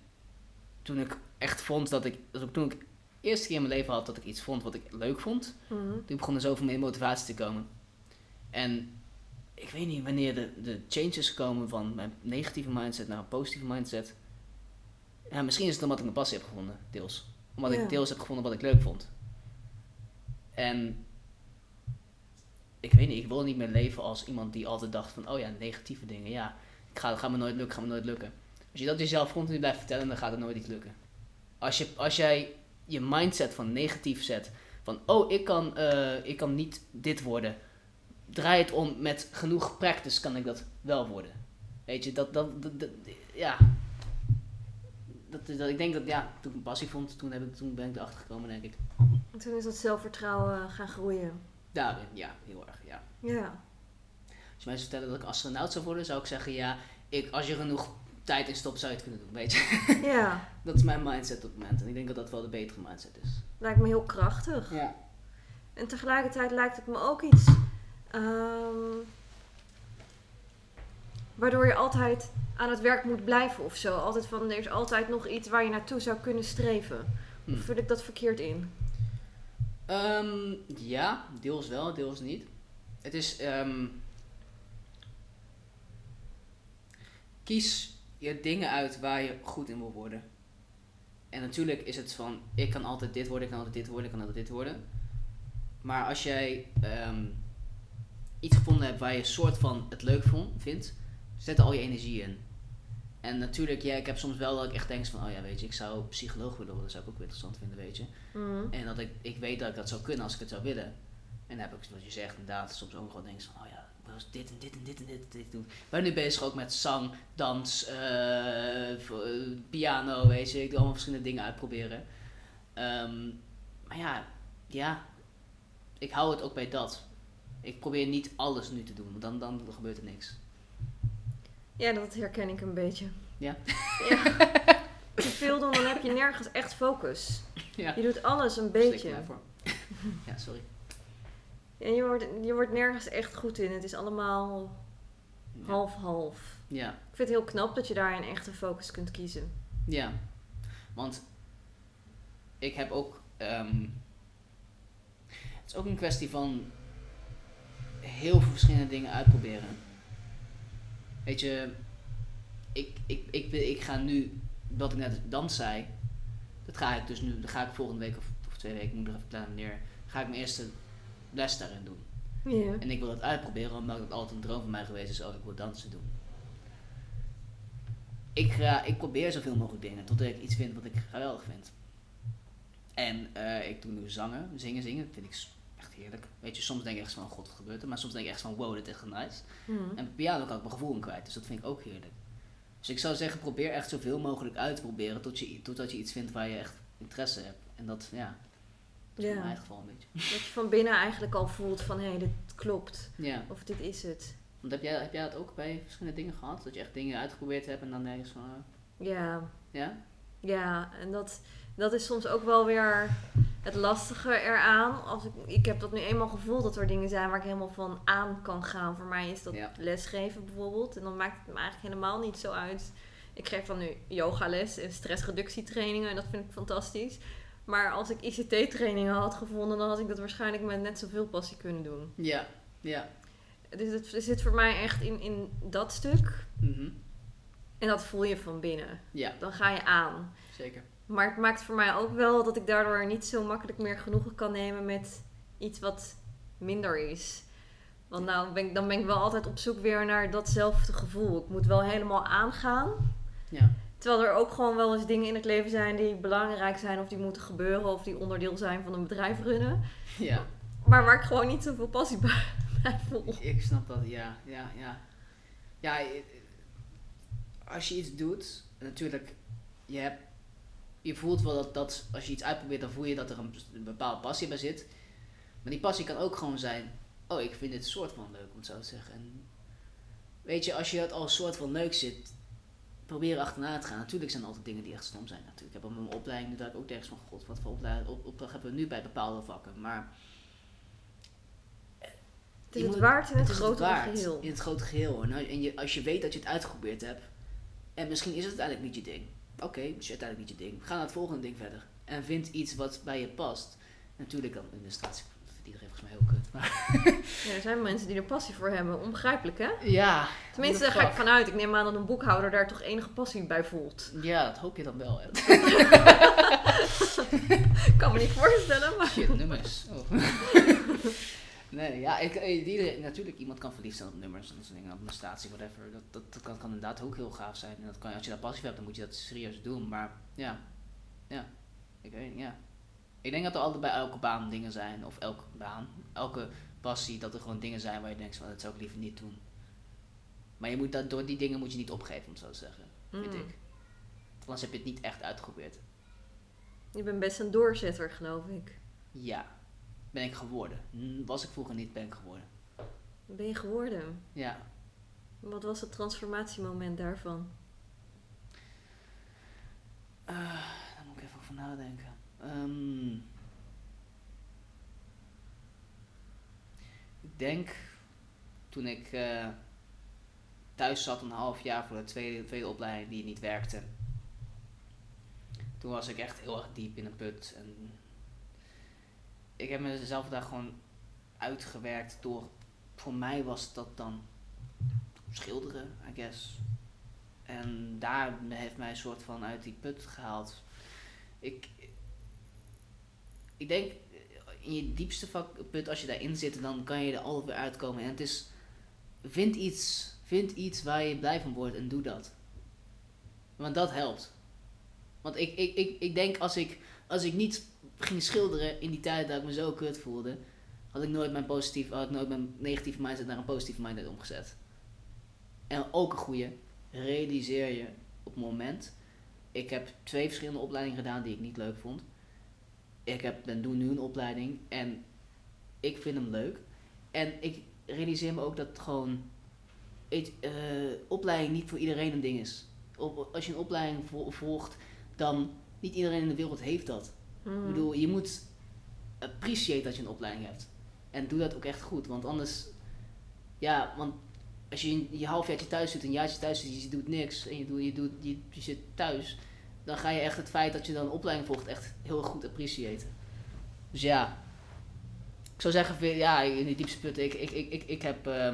B: toen ik echt vond dat ik, ik toen ik de eerste keer in mijn leven had dat ik iets vond wat ik leuk vond,
A: Mhm.
B: toen begon er zoveel meer motivatie te komen. En ik weet niet wanneer de, de changes komen van mijn negatieve mindset naar een positieve mindset. Ja, misschien is het omdat ik mijn passie heb gevonden, deels. Omdat
A: Ja.
B: ik deels heb gevonden wat ik leuk vond. En ik weet niet, ik wil niet meer leven als iemand die altijd dacht van, oh ja, negatieve dingen, ja, ik ga, gaat me nooit lukken, gaat me nooit lukken. Als je dat jezelf continu blijft vertellen, dan gaat het nooit iets lukken. Als, je, als jij je mindset van negatief zet, van, oh, ik kan, eh, ik kan niet dit worden. Draai het om, met genoeg practice kan ik dat wel worden. Weet je, dat, dat, dat, dat- ja. dat, dat, ik denk dat, ja, toen ik een passie vond, toen, heb ik, toen ben ik erachter gekomen, denk ik.
A: En toen is dat zelfvertrouwen gaan groeien.
B: Daarin, ja, heel erg, ja.
A: Ja.
B: Als je mij zou vertellen dat ik astronaut zou worden, zou ik zeggen, ja, ik, als je genoeg tijd in stopt, zou je het kunnen doen, weet je.
A: Ja,
B: dat is mijn mindset op het moment. En ik denk dat dat wel de betere mindset is.
A: lijkt me heel krachtig.
B: Ja.
A: En tegelijkertijd lijkt het me ook iets. Ehm, waardoor je altijd aan het werk moet blijven of zo. Altijd van er is altijd nog iets waar je naartoe zou kunnen streven.
B: Hm.
A: Of vul ik dat verkeerd in?
B: Ehm, ja, deels wel, deels niet. Het is. ehm, kies je dingen uit waar je goed in wil worden. En natuurlijk is het van: ik kan altijd dit worden, ik kan altijd dit worden, ik kan altijd dit worden. Maar als jij ehm, iets gevonden hebt waar je soort van het leuk vond, vindt, zet er al je energie in. En natuurlijk, ja, ik heb soms wel dat ik echt denk van: oh ja, weet je, ik zou psycholoog willen worden, dat zou ik ook wel interessant vinden, weet je.
A: Mhm.
B: En dat ik, ik weet dat ik dat zou kunnen als ik het zou willen. En dan heb ik, zoals je zegt, inderdaad soms ook gewoon denk van, oh ja, ik wil dit en dit en dit en dit en dit doen. Ik ben nu bezig ook met zang, dans, eh, eh, piano, weet je. Ik doe allemaal verschillende dingen uitproberen. Ehm, maar ja, ja, ik hou het ook bij dat. Ik probeer niet alles nu te doen, want dan, dan gebeurt er niks.
A: Ja, dat herken ik een beetje.
B: Ja?
A: Ja. Te veel doen, dan heb je nergens echt focus.
B: Ja.
A: Je doet alles een beetje.
B: voor. ja, sorry.
A: En je wordt, je wordt nergens echt goed in. Het is allemaal half-half.
B: ja.
A: Ik vind het heel knap dat je daar een echte focus kunt kiezen.
B: Ja, want ik heb ook. ehm, het is ook een kwestie van heel veel verschillende dingen uitproberen. Weet je, ik, ik, ik, ik, ik ga nu, wat ik net dans zei, dat ga ik dus nu, dat ga ik volgende week of, of twee weken, moet ik nog even plannen wanneer, ga ik mijn eerste les daarin doen. En ik wil dat uitproberen, omdat het altijd een droom van mij geweest is, oh ik wil dansen doen. Ik, ga, ik probeer zoveel mogelijk dingen, totdat ik iets vind wat ik geweldig vind. En eh, ik doe nu zangen, zingen, zingen, dat vind ik echt heerlijk. Weet je, soms denk ik echt van, god wat gebeurt er, maar soms denk ik echt van, wow, dit is echt nice.
A: Mhm.
B: En piano kan ik mijn gevoel in kwijt, dus dat vind ik ook heerlijk. Dus ik zou zeggen, probeer echt zoveel mogelijk uit te proberen, tot je, totdat je iets vindt waar je echt interesse hebt. En dat, ja, dat is in
A: Ja.
B: mijn geval een beetje.
A: Dat je van binnen eigenlijk al voelt van hé, dit klopt.
B: Ja.
A: Of dit is het.
B: Want heb jij, heb jij dat ook bij verschillende dingen gehad? Dat je echt dingen uitgeprobeerd hebt en dan denk je van, eh,
A: Ja,
B: ja?
A: ja. En dat, dat is soms ook wel weer het lastige eraan. Als ik, ik heb dat nu eenmaal gevoeld dat er dingen zijn waar ik helemaal van aan kan gaan. Voor mij is dat
B: Ja.
A: lesgeven bijvoorbeeld. En dan maakt het me eigenlijk helemaal niet zo uit. Ik geef dan nu yogales en stressreductietrainingen en dat vind ik fantastisch. Maar als ik ICT-trainingen had gevonden, dan had ik dat waarschijnlijk met net zoveel passie kunnen doen.
B: Ja, ja.
A: Dus het, het zit voor mij echt in, in dat stuk.
B: Mhm.
A: En dat voel je van binnen.
B: Ja,
A: Dan ga je aan.
B: zeker.
A: Maar het maakt voor mij ook wel dat ik daardoor niet zo makkelijk meer genoegen kan nemen met iets wat minder is. Want nou ben ik, dan ben ik wel altijd op zoek weer naar datzelfde gevoel. Ik moet wel helemaal aangaan.
B: Ja,
A: Terwijl er ook gewoon wel eens dingen in het leven zijn die belangrijk zijn of die moeten gebeuren of die onderdeel zijn van een bedrijf runnen.
B: ja.
A: Maar waar ik gewoon niet zoveel passie bij, bij voel.
B: Ik snap dat, ja, ja, ja. Ja, als je iets doet, natuurlijk, je, hebt, je voelt wel dat, dat als je iets uitprobeert, dan voel je dat er een, een bepaalde passie bij zit. Maar die passie kan ook gewoon zijn, oh, ik vind dit soort van leuk, om het zo te zeggen. En weet je, als je dat al een soort van leuk zit, probeer achterna te gaan. Natuurlijk zijn er altijd dingen die echt stom zijn. Natuurlijk. Ik heb op mijn opleiding dat ik ook denk van, god, wat voor opleiding, op, opdracht hebben we nu bij bepaalde vakken. Maar
A: Het is het waard in het,
B: waard
A: geheel.
B: In het grote geheel. En, als- en je, als je weet dat je het uitgeprobeerd hebt. En misschien is het uiteindelijk niet je ding. Oké, het is uiteindelijk niet je ding. Ga naar het volgende ding verder. En vind iets wat bij je past. Natuurlijk dan illustratie. Vindt iedereen volgens mij heel kut. Maar
A: Ja, er zijn mensen die er passie voor hebben. Onbegrijpelijk, hè?
B: ja.
A: Tenminste, daar ga ik vanuit. Ik neem aan dat een boekhouder daar toch enige passie bij voelt.
B: Ja, dat hoop je dan wel. Hè.
A: Ik kan me niet voorstellen, maar...
B: Shit, nummers. Oh. nee, ja, ik, eh, iedereen, natuurlijk iemand kan verliefd zijn op nummers en dat soort dingen, administratie, whatever. Dat, dat, dat kan, kan inderdaad ook heel gaaf zijn. En dat kan, als je daar passie voor hebt, dan moet je dat serieus doen. Maar ja, ja, ik weet niet, ja. Ik denk dat er altijd bij elke baan dingen zijn, of elke baan, elke passie, dat er gewoon dingen zijn waar je denkt van, dat zou ik liever niet doen. Maar je moet dat, door die dingen moet je niet opgeven, om zo te zeggen, vind
A: Mm.
B: ik. Anders heb je het niet echt uitgeprobeerd.
A: Je bent best een doorzetter, geloof ik.
B: Ja, ben ik geworden. Was ik vroeger niet, ben ik geworden.
A: Ben je geworden?
B: Ja.
A: Wat was het transformatiemoment daarvan?
B: Eh, daar moet ik even over nadenken. Ehm, ik denk toen ik eh, thuis zat een half jaar voor de tweede, tweede opleiding die niet werkte. Toen was ik echt heel erg diep in een put. En ik heb mezelf daar gewoon uitgewerkt door. Voor mij was dat dan schilderen, I guess. En daar heeft mij een soort van uit die put gehaald. Ik, ik denk, in je diepste vak, put, als je daarin zit, dan kan je er altijd weer uitkomen. En het is, vind iets, vind iets waar je blij van wordt en doe dat. Want dat helpt. Want ik, ik, ik, ik denk, als ik, als ik niet ging schilderen in die tijd dat ik me zo kut voelde, had ik nooit mijn, positief, had nooit mijn negatieve mindset naar een positieve mindset omgezet. En ook een goede, realiseer je op het moment. Ik heb twee verschillende opleidingen gedaan die ik niet leuk vond. Ik heb, ben doe nu een opleiding en ik vind hem leuk. En ik realiseer me ook dat gewoon eh, opleiding niet voor iedereen een ding is. Als je een opleiding vo- volgt, dan niet iedereen in de wereld heeft dat.
A: Hmm.
B: Ik bedoel, je moet appreciëren dat je een opleiding hebt. En doe dat ook echt goed, want anders, ja, want als je je halfjaartje thuis zit, een jaartje thuis zit, je doet niks en je, doet, je, doet, je, je zit thuis, dan ga je echt het feit dat je dan een opleiding volgt echt heel goed appreciëren. Dus ja, ik zou zeggen, ja, in die diepste putten, ik, ik, ik, ik, ik heb eh,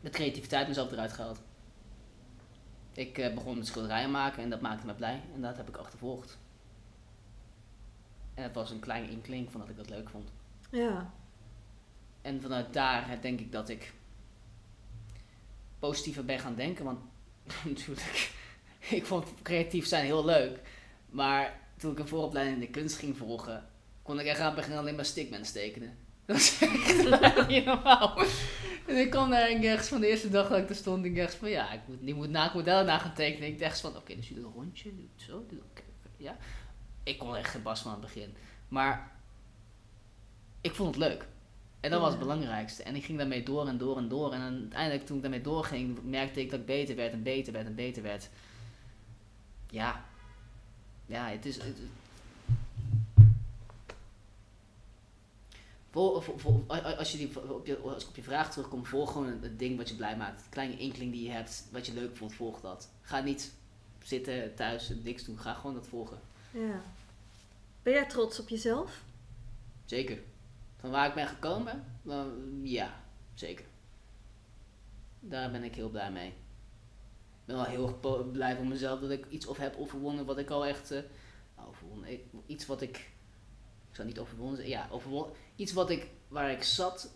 B: de creativiteit mezelf eruit gehaald. Ik eh, begon met schilderijen maken en dat maakte me blij en dat heb ik achtervolgd. En het was een kleine inkling van dat ik dat leuk vond.
A: Ja.
B: En vanuit daar denk ik dat ik positiever ben gaan denken. Want natuurlijk, ik vond creatief zijn heel leuk. Maar toen ik een vooropleiding in de kunst ging volgen, kon ik echt aan het begin alleen maar stickmans tekenen. Dat was echt niet normaal. En ik kwam daar ergens van de eerste dag dat ik er stond, ik dacht van ja, ik moet, ik moet naakmodellen na gaan tekenen. Ik dacht van oké, dus je doet een rondje, doe het zo, doe oké, ja. Ik kon echt geen bas van aan het begin. Maar ik vond het leuk. En dat was het belangrijkste. En ik ging daarmee door en door en door. En uiteindelijk toen ik daarmee doorging, merkte ik dat ik beter werd en beter werd en beter werd. Ja. Ja, het is... Het, Vol, vol, vol- a- a- als, je die, op je, als ik op je vraag terugkom, volg gewoon het, ding wat je blij maakt. Het kleine enkeling die je hebt, wat je leuk vond, volg dat. Ga niet zitten thuis en niks doen. Ga gewoon dat volgen.
A: Ja. Ben jij trots op jezelf?
B: Zeker. Van waar ik ben gekomen? Ja, zeker. Daar ben ik heel blij mee. Ik ben wel heel erg blij van mezelf dat ik iets of heb overwonnen wat ik al echt... eh, overwonnen, ik- iets wat ik... Ik zou niet overwonnen zeggen. Ja, overwonnen. Iets wat ik, waar ik zat,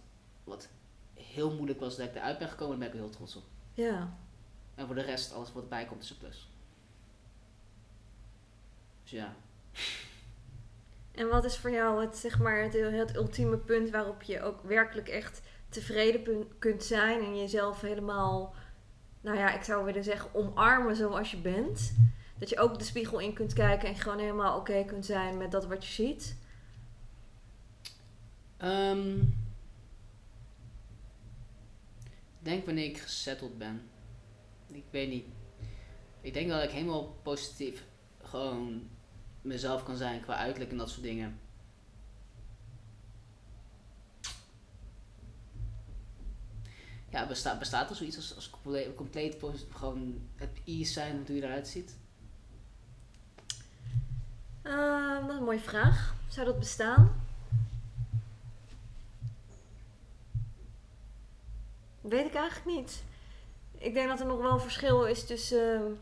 B: wat heel moeilijk was dat ik eruit ben gekomen, daar ben ik heel trots op.
A: Ja.
B: En voor de rest, alles wat erbij komt, is een plus. Dus ja.
A: En wat is voor jou het, zeg maar, het, het ultieme punt waarop je ook werkelijk echt tevreden kunt zijn en jezelf helemaal, nou ja, ik zou willen zeggen, omarmen zoals je bent? Dat je ook de spiegel in kunt kijken en gewoon helemaal oké kunt zijn met dat wat je ziet?
B: Ehm, ik denk wanneer ik gesetteld ben. Ik weet niet. Ik denk dat ik helemaal positief gewoon mezelf kan zijn qua uiterlijk en dat soort dingen. Ja, bestaat, bestaat er zoiets als, als compleet, gewoon het ease zijn hoe je eruit ziet?
A: Ehm, dat is een mooie vraag. Zou dat bestaan? Weet ik eigenlijk niet. Ik denk dat er nog wel een verschil is tussen ehm,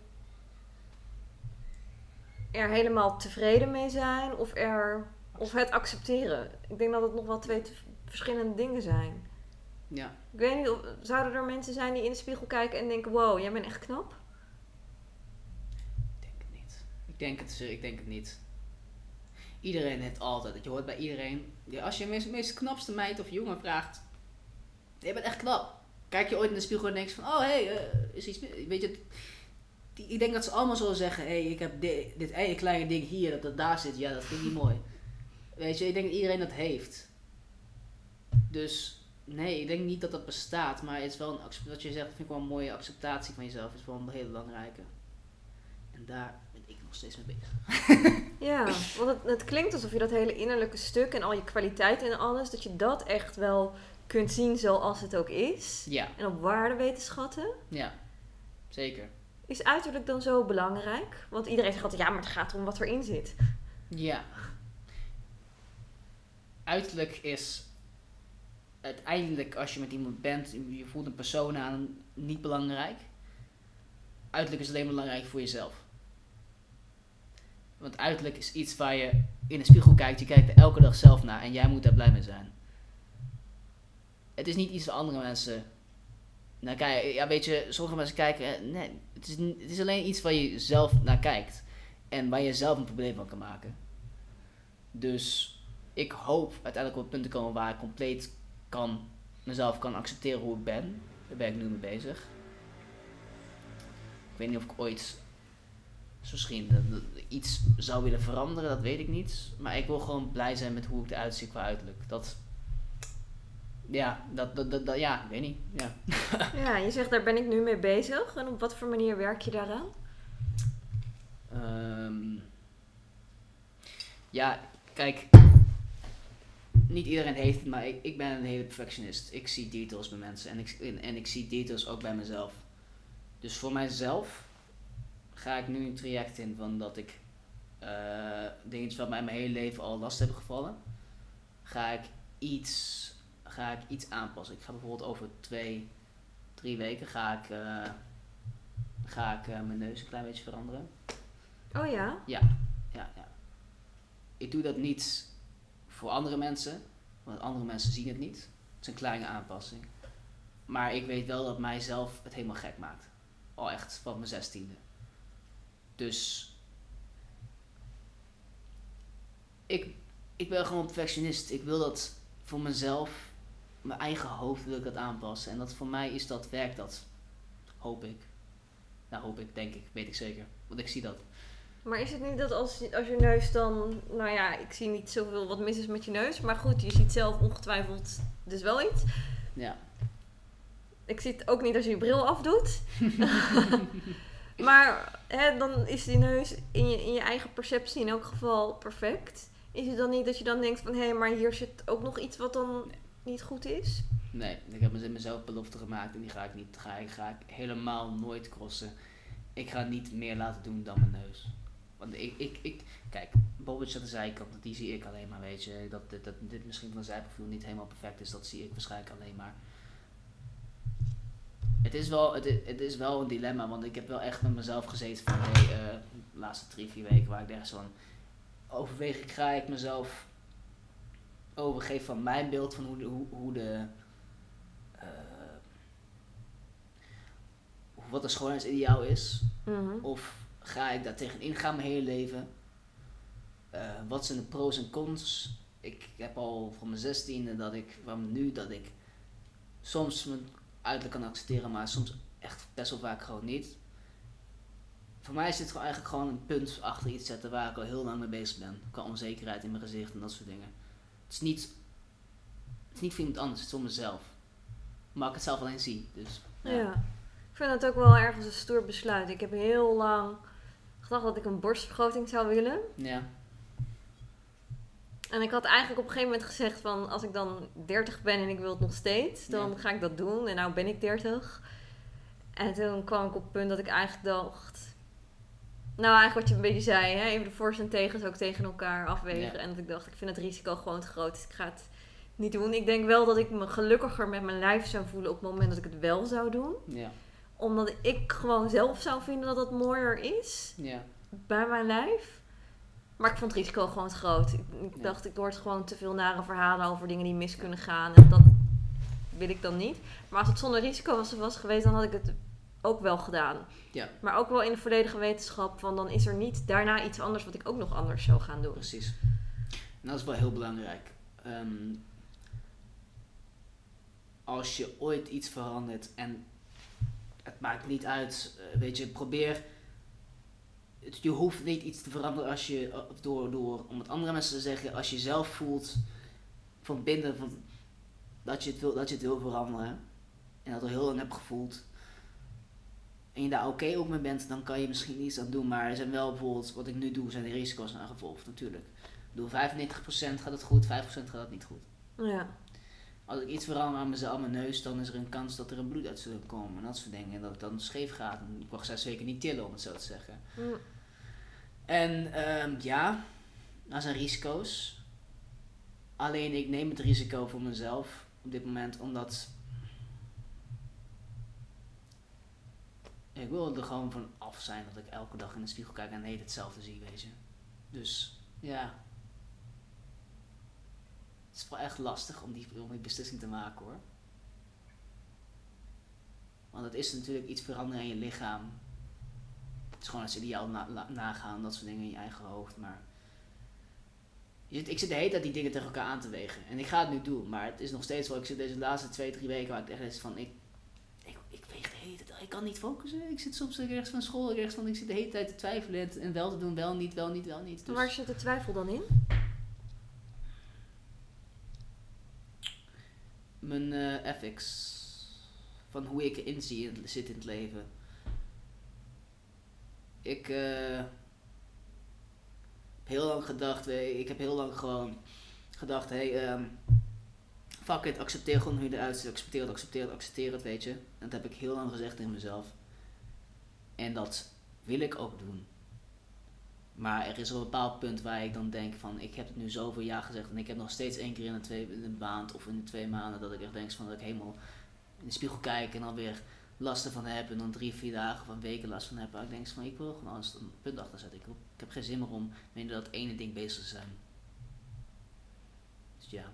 A: er helemaal tevreden mee zijn of, er, of het accepteren. Ik denk dat het nog wel twee verschillende dingen zijn.
B: Ja.
A: Ik weet niet, of, zouden er mensen zijn die in de spiegel kijken en denken: wow, jij bent echt knap?
B: Ik denk het niet. Ik denk het, ik denk het niet. Iedereen heeft altijd, je hoort bij iedereen, als je de meest, meest knapste meid of jongen vraagt, je bent echt knap. Kijk je ooit in de spiegel en denk je van, oh hé, hey, eh, is iets, weet je, ik denk dat ze allemaal zullen zeggen, hé, hey, ik heb di- dit ene kleine ding hier, dat dat daar zit, ja, dat vind ik niet mooi. Weet je, ik denk dat iedereen dat heeft. Dus nee, ik denk niet dat dat bestaat, maar het is wel een, wat je zegt, vind ik wel een mooie acceptatie van jezelf, is wel een hele belangrijke. En daar ben ik nog steeds mee bezig.
A: Ja, want het, het klinkt alsof je dat hele innerlijke stuk en al je kwaliteiten en alles, dat je dat echt wel kunt zien zoals het ook is.
B: Ja,
A: En op waarde weet te schatten.
B: ja, zeker.
A: Is uiterlijk dan zo belangrijk? Want iedereen zegt altijd, ja, maar het gaat om wat erin zit.
B: Ja. Uiterlijk is uiteindelijk als je met iemand bent, je voelt een persoon aan, niet belangrijk. Uiterlijk is alleen belangrijk voor jezelf. Want uiterlijk is iets waar je in de spiegel kijkt, je kijkt er elke dag zelf naar en jij moet daar blij mee zijn. Het is niet iets waar andere mensen. Nou, ja, weet je, sommige mensen kijken. eh, Nee, het is, het is alleen iets waar je zelf naar kijkt. En waar je zelf een probleem van kan maken. Dus ik hoop uiteindelijk op het punt te komen waar ik compleet kan, mezelf kan accepteren hoe ik ben. Daar ben ik nu mee bezig. Ik weet niet of ik ooit misschien iets zou willen veranderen, dat weet ik niet. Maar ik wil gewoon blij zijn met hoe ik eruit zie qua uiterlijk. Dat, ja, dat, dat, dat, dat- ja, ik weet niet. Ja.
A: Ja, je zegt, daar ben ik nu mee bezig. En op wat voor manier werk je daaraan?
B: Ehm, ja, kijk. Niet iedereen heeft het, maar ik, ik ben een hele perfectionist. Ik zie details bij mensen en ik, en, en ik zie details ook bij mezelf. Dus voor mijzelf ga ik nu een traject in van dat ik eh dingetjes wat mij mijn hele leven al last hebben gevallen, ga ik iets, ga ik iets aanpassen. Ik ga bijvoorbeeld over twee, drie weken ga ik, eh, ga ik eh, mijn neus een klein beetje veranderen.
A: Oh ja?
B: Ja, ja, ja. Ik doe dat niet voor andere mensen, want andere mensen zien het niet. Het is een kleine aanpassing. Maar ik weet wel dat mijzelf het helemaal gek maakt. Al echt van mijn zestiende. Dus ik, ik ben gewoon perfectionist. Ik wil dat voor mezelf, mijn eigen hoofd wil ik dat aanpassen. En dat voor mij is dat, werkt dat. Hoop ik. Nou, hoop ik, denk ik, weet ik zeker. Want ik zie dat.
A: Maar is het niet dat als, je- als je neus dan... Nou ja, ik zie niet zoveel wat mis is met je neus. Maar goed, je ziet zelf ongetwijfeld dus wel iets.
B: Ja.
A: Ik zie het ook niet als je je bril afdoet. maar hè, dan is die neus in je, in je eigen perceptie in elk geval perfect. Is het dan niet dat je dan denkt van... Hé, maar hier zit ook nog iets wat dan
B: Nee.
A: Niet goed is?
B: Nee, ik heb mez- mezelf belofte gemaakt en die ga ik niet, ga ik, ga ik helemaal nooit crossen. Ik ga niet meer laten doen dan mijn neus. Want ik, ik, ik kijk, Bobbetje aan de zijkant, die zie ik alleen maar, weet je. Dat, dit- dat dit misschien van een zijprofiel niet helemaal perfect is, dat zie ik waarschijnlijk alleen maar. Het is wel, het is, het is wel een dilemma, want ik heb wel echt met mezelf gezeten van, hey, eh, de laatste drie, vier weken waar ik ergens van, overweeg ik, ga ik mezelf overgeven van mijn beeld van hoe de, hoe, hoe de eh, wat een schoonheidsideaal is.
A: Mhm.
B: Of ga ik daar tegenin gaan mijn hele leven? Eh, wat zijn de pros en cons? Ik heb al van mijn zestiende dat ik, van nu dat ik soms mijn uiterlijk kan accepteren, maar soms echt best wel vaak gewoon niet. Voor mij is dit gewoon eigenlijk gewoon een punt achter iets zetten waar ik al heel lang mee bezig ben. Qua onzekerheid in mijn gezicht en dat soort dingen. Het is niet, het is niet voor iemand anders, het is voor mezelf. Maar ik het zelf alleen zie. Dus,
A: Ja. Ik vind het ook wel ergens een stoer besluit. Ik heb heel lang gedacht dat ik een borstvergroting zou willen.
B: ja.
A: En ik had eigenlijk op een gegeven moment gezegd van als ik dan 30 ben en ik wil het nog steeds, dan
B: Ja.
A: ga ik dat doen. En nou ben ik 30. En toen kwam ik op het punt dat ik eigenlijk dacht. Nou, eigenlijk wat je een beetje zei, hè? even de voor's en tegens ook tegen elkaar afwegen.
B: Ja.
A: En dat ik dacht, ik vind het risico gewoon te groot, dus ik ga het niet doen. Ik denk wel dat ik me gelukkiger met mijn lijf zou voelen op het moment dat ik het wel zou doen.
B: Ja.
A: Omdat ik gewoon zelf zou vinden dat het mooier is
B: Ja.
A: bij mijn lijf. Maar ik vond het risico gewoon te groot. Ik, dacht, ik hoor gewoon te veel nare verhalen over dingen die mis kunnen gaan. En dat wil ik dan niet. Maar als het zonder risico was, was geweest, dan had ik het ook wel gedaan.
B: Ja.
A: Maar ook wel in de volledige wetenschap van dan is er niet daarna iets anders wat ik ook nog anders zou gaan doen.
B: Precies. En dat is wel heel belangrijk. Ehm, als je ooit iets verandert en het maakt niet uit, eh, weet je, probeer het- je hoeft niet iets te veranderen als je, eh, door, door, om het andere mensen te zeggen, als je zelf voelt van binnen van, dat, je het wil, dat je het wil veranderen. En dat al heel lang hebt gevoeld. En je daar oké ook mee bent, dan kan je misschien iets aan doen. Maar er zijn wel bijvoorbeeld, wat ik nu doe, zijn de risico's aan gevolgd natuurlijk. Ik bedoel, 95% gaat het goed, 5% gaat het niet goed.
A: Ja.
B: Als ik iets verander aan mezelf, aan mijn neus, dan is er een kans dat er een bloed uit zou komen en dat soort dingen. En dat het dan scheef gaat. En ik mag zes weken niet tillen, om het zo te zeggen.
A: Mm.
B: En ehm, ja, dat zijn risico's. Alleen ik neem het risico voor mezelf op dit moment, omdat ik wil er gewoon van af zijn dat ik elke dag in de spiegel kijk en heet hetzelfde zie, weet je. Dus ja, het is wel echt lastig om die, om die beslissing te maken hoor. Want het is natuurlijk iets veranderen in je lichaam. Het is gewoon het ideaal na, la- nagaan, dat soort dingen in je eigen hoofd. Maar ik zit de hele tijd die dingen tegen elkaar aan te wegen. En ik ga het nu doen, maar het is nog steeds wel. Ik zit deze laatste twee, drie weken waar ik echt is van. Ik, ik, ik weeg de hele. Ik kan niet focussen. Ik zit soms ergens van school, ergens van. Ik zit de hele tijd te twijfelen en- wel te doen, wel niet, wel niet, wel niet. Dus
A: Waar zit de twijfel dan in?
B: mijn eh ethics. Van hoe ik erin zie, zit in het leven. Ik eh, heb heel lang gedacht, weet- ik heb heel lang gewoon gedacht, hé, hey, ehm, fuck it, accepteer gewoon hoe je eruit ziet, accepteer het, accepteer het, accepteer het, weet je. Dat heb ik heel lang gezegd tegen mezelf. En dat wil ik ook doen. Maar er is wel een bepaald punt waar ik dan denk van, ik heb het nu zoveel jaar gezegd en ik heb nog steeds één keer in een, twee, in een maand of in de twee maanden dat ik echt denk van dat ik helemaal in de spiegel kijk en dan weer last ervan heb en dan drie, vier dagen of een weken last van heb. Maar ik denk van, ik wil gewoon anders een punt achter zetten. Ik, ik heb geen zin meer om met dat ene ding bezig te zijn. Dus ja,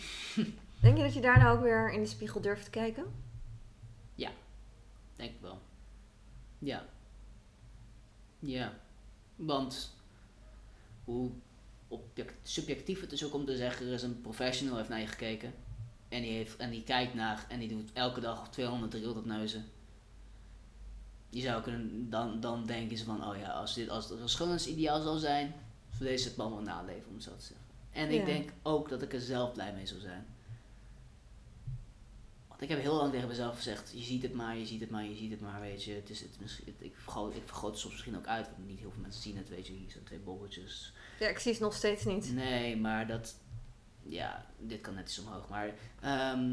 A: Denk je dat je daar nou ook weer in de spiegel durft te kijken?
B: denk ik wel. Ja. Ja. Want hoe subjectief het is ook om te zeggen, er is een professional heeft naar je gekeken. En die, heeft, en die kijkt naar en die doet elke dag 200, 300 neuzen. Je zou kunnen, dan, dan denken ze van, oh ja, als, dit, als het een schoonheidsideaal zal zijn, voor deze het wel naleven, om zo te zeggen. En ik
A: Ja.
B: denk ook dat ik er zelf blij mee zou zijn. Want ik heb heel lang tegen mezelf gezegd, je ziet het maar, je ziet het maar, je ziet het maar, weet je. Het is, het, misschien, ik, vergroot, ik vergroot het soms misschien ook uit, want niet heel veel mensen zien het, weet je. Hier zijn twee bolletjes.
A: Ja, ik zie het nog steeds niet.
B: Nee, maar dat, ja, dit kan net iets omhoog. Maar, ehm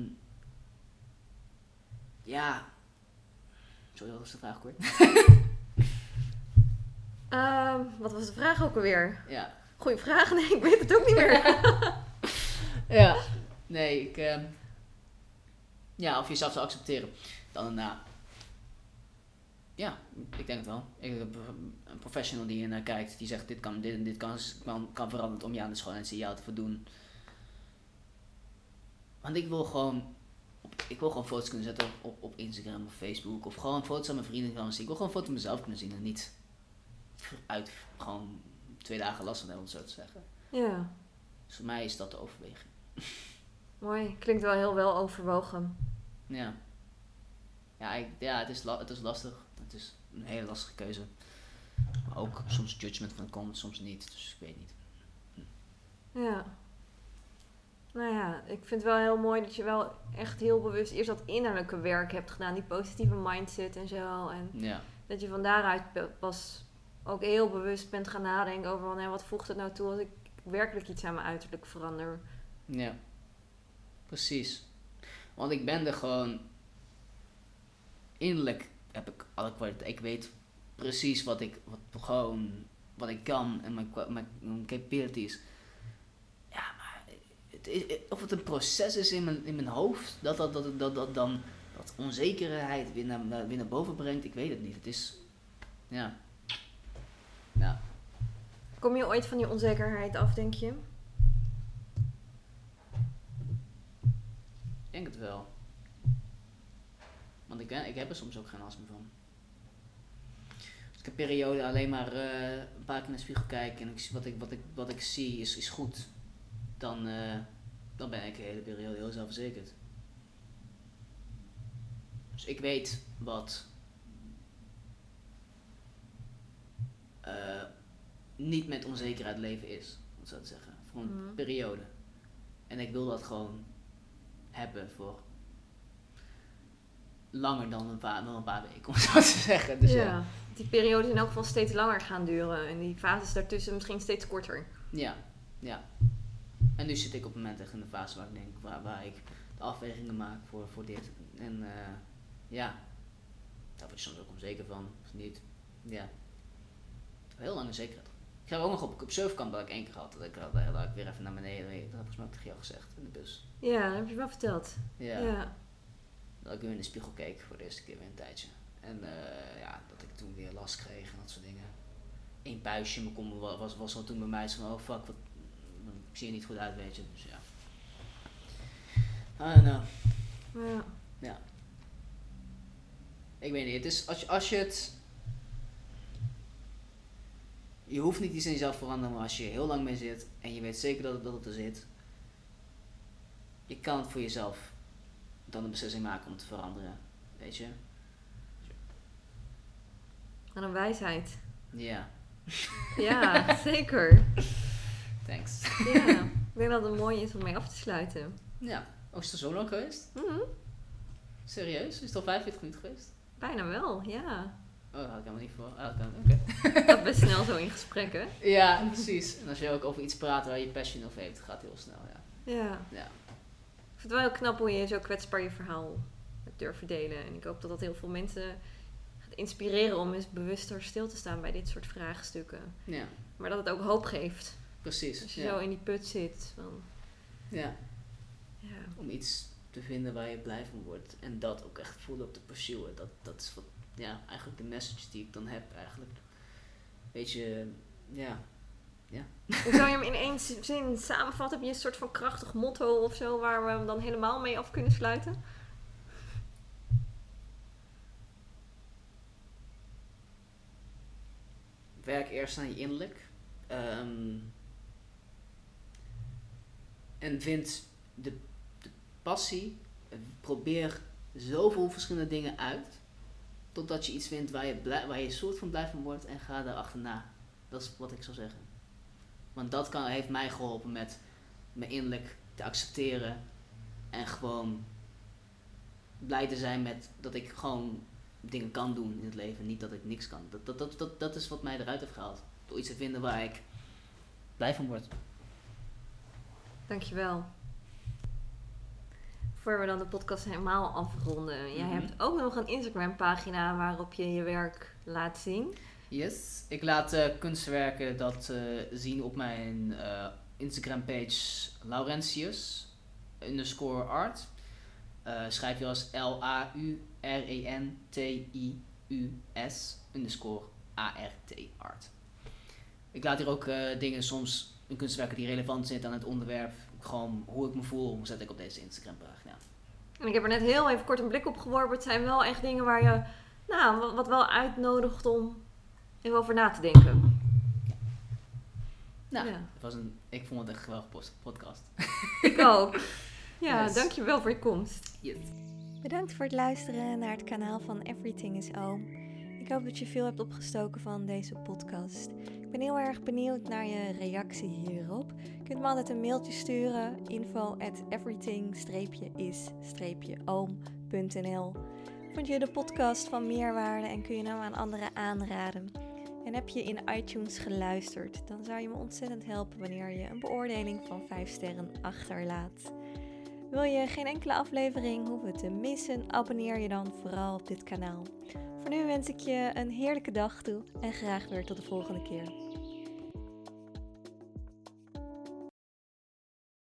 B: ja. Sorry, wat was de vraag, kort?
A: Ehm, wat was de vraag ook alweer?
B: Ja.
A: Goeie vraag, nee, ik weet het ook niet meer.
B: ja. Nee, ik, ehm, ja, of je jezelf zou accepteren. Dan daarna. Ja, ik denk het wel. Ik heb een professional die er naar kijkt, die zegt dit kan, dit en dit kan, kan, kan veranderen om je aan de schoonheidsideaal te voldoen. Want ik wil gewoon, ik wil gewoon foto's kunnen zetten op, op, op Instagram of Facebook of gewoon foto's aan mijn vrienden kunnen zien. Ik wil gewoon een foto van mezelf kunnen zien en niet uit gewoon twee dagen last van hebben, om het zo te zeggen.
A: ja,
B: Dus voor mij is dat de overweging.
A: mooi. Klinkt wel heel wel overwogen.
B: Ja. Ja, ik, ja het, is het is lastig. Het is een hele lastige keuze. Maar ook soms judgment van komt, soms niet. Dus ik weet niet.
A: Ja. Nou ja, ik vind het wel heel mooi dat je wel echt heel bewust eerst dat innerlijke werk hebt gedaan. Die positieve mindset en zo. En
B: Ja.
A: dat je van daaruit pas ook heel bewust bent gaan nadenken over wat voegt het nou toe als ik werkelijk iets aan mijn uiterlijk verander.
B: Ja. Precies. Want ik ben er gewoon... Innerlijk heb ik alle kwaliteit. Ik weet precies wat ik... Wat, gewoon... Wat ik kan en mijn, mijn, capabilities. Ja, maar... Het is, of het een proces is in mijn, in mijn hoofd... Dat dat, dat, dat, dat dan... Dat onzekerheid weer naar, weer boven brengt. Ik weet het niet. Het is... Ja. Ja.
A: Kom je ooit van die onzekerheid af, denk je?
B: Ik denk het wel. Want ik, ben, ik heb er soms ook geen last meer van. Als ik een periode alleen maar eh, een paar keer naar de spiegel kijk en ik, wat, ik, wat, ik, wat ik zie is, is goed, dan, eh, dan ben ik de hele periode heel zelfverzekerd. Dus ik weet wat niet met onzekerheid leven is, om zo te zeggen. Voor een
A: Mhm.
B: periode. En ik wil dat gewoon hebben voor langer dan een paar, dan een paar weken, om zo te zeggen. Dus ja.
A: ja. Die periodes in elk geval steeds langer gaan duren. En die fases daartussen misschien steeds korter.
B: Ja, ja. En nu zit ik op het moment echt in de fase waar ik denk, waar, waar ik de afwegingen maak voor, voor dit. En eh, ja, daar word je soms ook onzeker van, of niet. Ja. Heel lang onzekerheid. Ik ga ook nog op, op surfkamp dat ik één keer had, dat ik, dat, dat ik weer even naar beneden reed. Dat heb ik volgens mij ook tegen jou gezegd, in de bus.
A: Ja, dat heb je wel verteld.
B: Ja.
A: ja.
B: Dat ik weer in de spiegel keek voor de eerste keer weer een tijdje. En eh, ja, dat ik toen weer last kreeg en dat soort dingen. Eén puistje kom wa- was, was al toen bij mij zo van, oh fuck, wat, ik zie er niet goed uit, weet je. Dus ja. I don't know.
A: Ja.
B: Ik weet niet, het is, als, je, als je het... Je hoeft niet iets in jezelf te veranderen, maar als je heel lang mee zit en je weet zeker dat het, dat het er zit, je kan het voor jezelf dan een beslissing maken om te veranderen, weet je.
A: Wat een wijsheid.
B: Ja,
A: Ja, zeker.
B: thanks.
A: Ja. Ik denk dat het mooi is om mee af te sluiten.
B: Ja, oh, is het zo lang geweest?
A: Mhm.
B: Serieus? Is het al 45 minuten geweest?
A: Bijna wel, ja.
B: Oh, dat had ik helemaal niet voor. Ah, oké.
A: Dat best snel zo in gesprekken.
B: Ja, precies. En als je ook over iets praat waar je passion over heeft, gaat het heel snel, ja.
A: Ja.
B: Ja.
A: Ik vind het wel heel knap hoe je zo kwetsbaar je verhaal durft delen. En ik hoop dat dat heel veel mensen gaat inspireren om eens bewuster stil te staan bij dit soort vraagstukken.
B: Ja,
A: Maar dat het ook hoop geeft.
B: precies.
A: Als je
B: ja.
A: zo in die put zit. Van,
B: ja.
A: ja.
B: Om iets te vinden waar je blij van wordt. En dat ook echt voelen op te pursuen. Dat, dat is wat, ja, eigenlijk de message die ik dan heb eigenlijk. Weet je, ja.
A: Hoe zou je hem in één zin samenvatten? Heb je een soort van krachtig motto of zo waar we hem dan helemaal mee af kunnen sluiten?
B: Werk eerst aan je innerlijk. Ehm, en vind de, de passie. eh, Probeer zoveel verschillende dingen uit. Totdat je iets vindt waar je, blij, waar je soort van blij van wordt. En ga daar achterna. Dat is wat ik zou zeggen. Want dat kan, heeft mij geholpen met me innerlijk te accepteren. En gewoon blij te zijn met dat ik gewoon dingen kan doen in het leven. Niet dat ik niks kan. Dat, dat, dat, dat, dat is wat mij eruit heeft gehaald. Door iets te vinden waar ik blij van word.
A: Dankjewel. Voor we dan de podcast helemaal afronden. Jij
B: Mhm.
A: hebt ook nog een Instagram pagina waarop je je werk laat zien.
B: Yes. Ik laat eh, kunstwerken dat eh, zien op mijn eh, Instagram page Laurentius underscore art. Schrijf je als L-A-U-R-E-N-T-I-U-S underscore A-R-T art. Ik laat hier ook dingen soms in kunstwerken die relevant zijn aan het onderwerp. Gewoon hoe ik me voel, zet ik op deze Instagram pagina.
A: En ik heb er net heel even kort een blik op geworpen. Het zijn wel echt dingen waar je, nou, wat- wel uitnodigt om even over na te denken.
B: Nou,
A: Ja.
B: het was een, ik vond het echt een geweldige podcast.
A: Ik ook. Ja,
B: Yes.
A: dankjewel voor je komst.
B: Yes.
A: Bedankt voor het luisteren naar het kanaal van Everything is Oom. Ik hoop dat je veel hebt opgestoken van deze podcast. Ik ben heel erg benieuwd naar je reactie hierop. Je kunt me altijd een mailtje sturen. info at everything-is-oom.nl Vond je de podcast van meerwaarde en kun je hem aan anderen aanraden? En heb je in iTunes geluisterd, dan zou je me ontzettend helpen wanneer je een beoordeling van 5 sterren achterlaat. Wil je geen enkele aflevering hoeven te missen, abonneer je dan vooral op dit kanaal. Voor nu wens ik je een heerlijke dag toe en graag weer tot de volgende keer.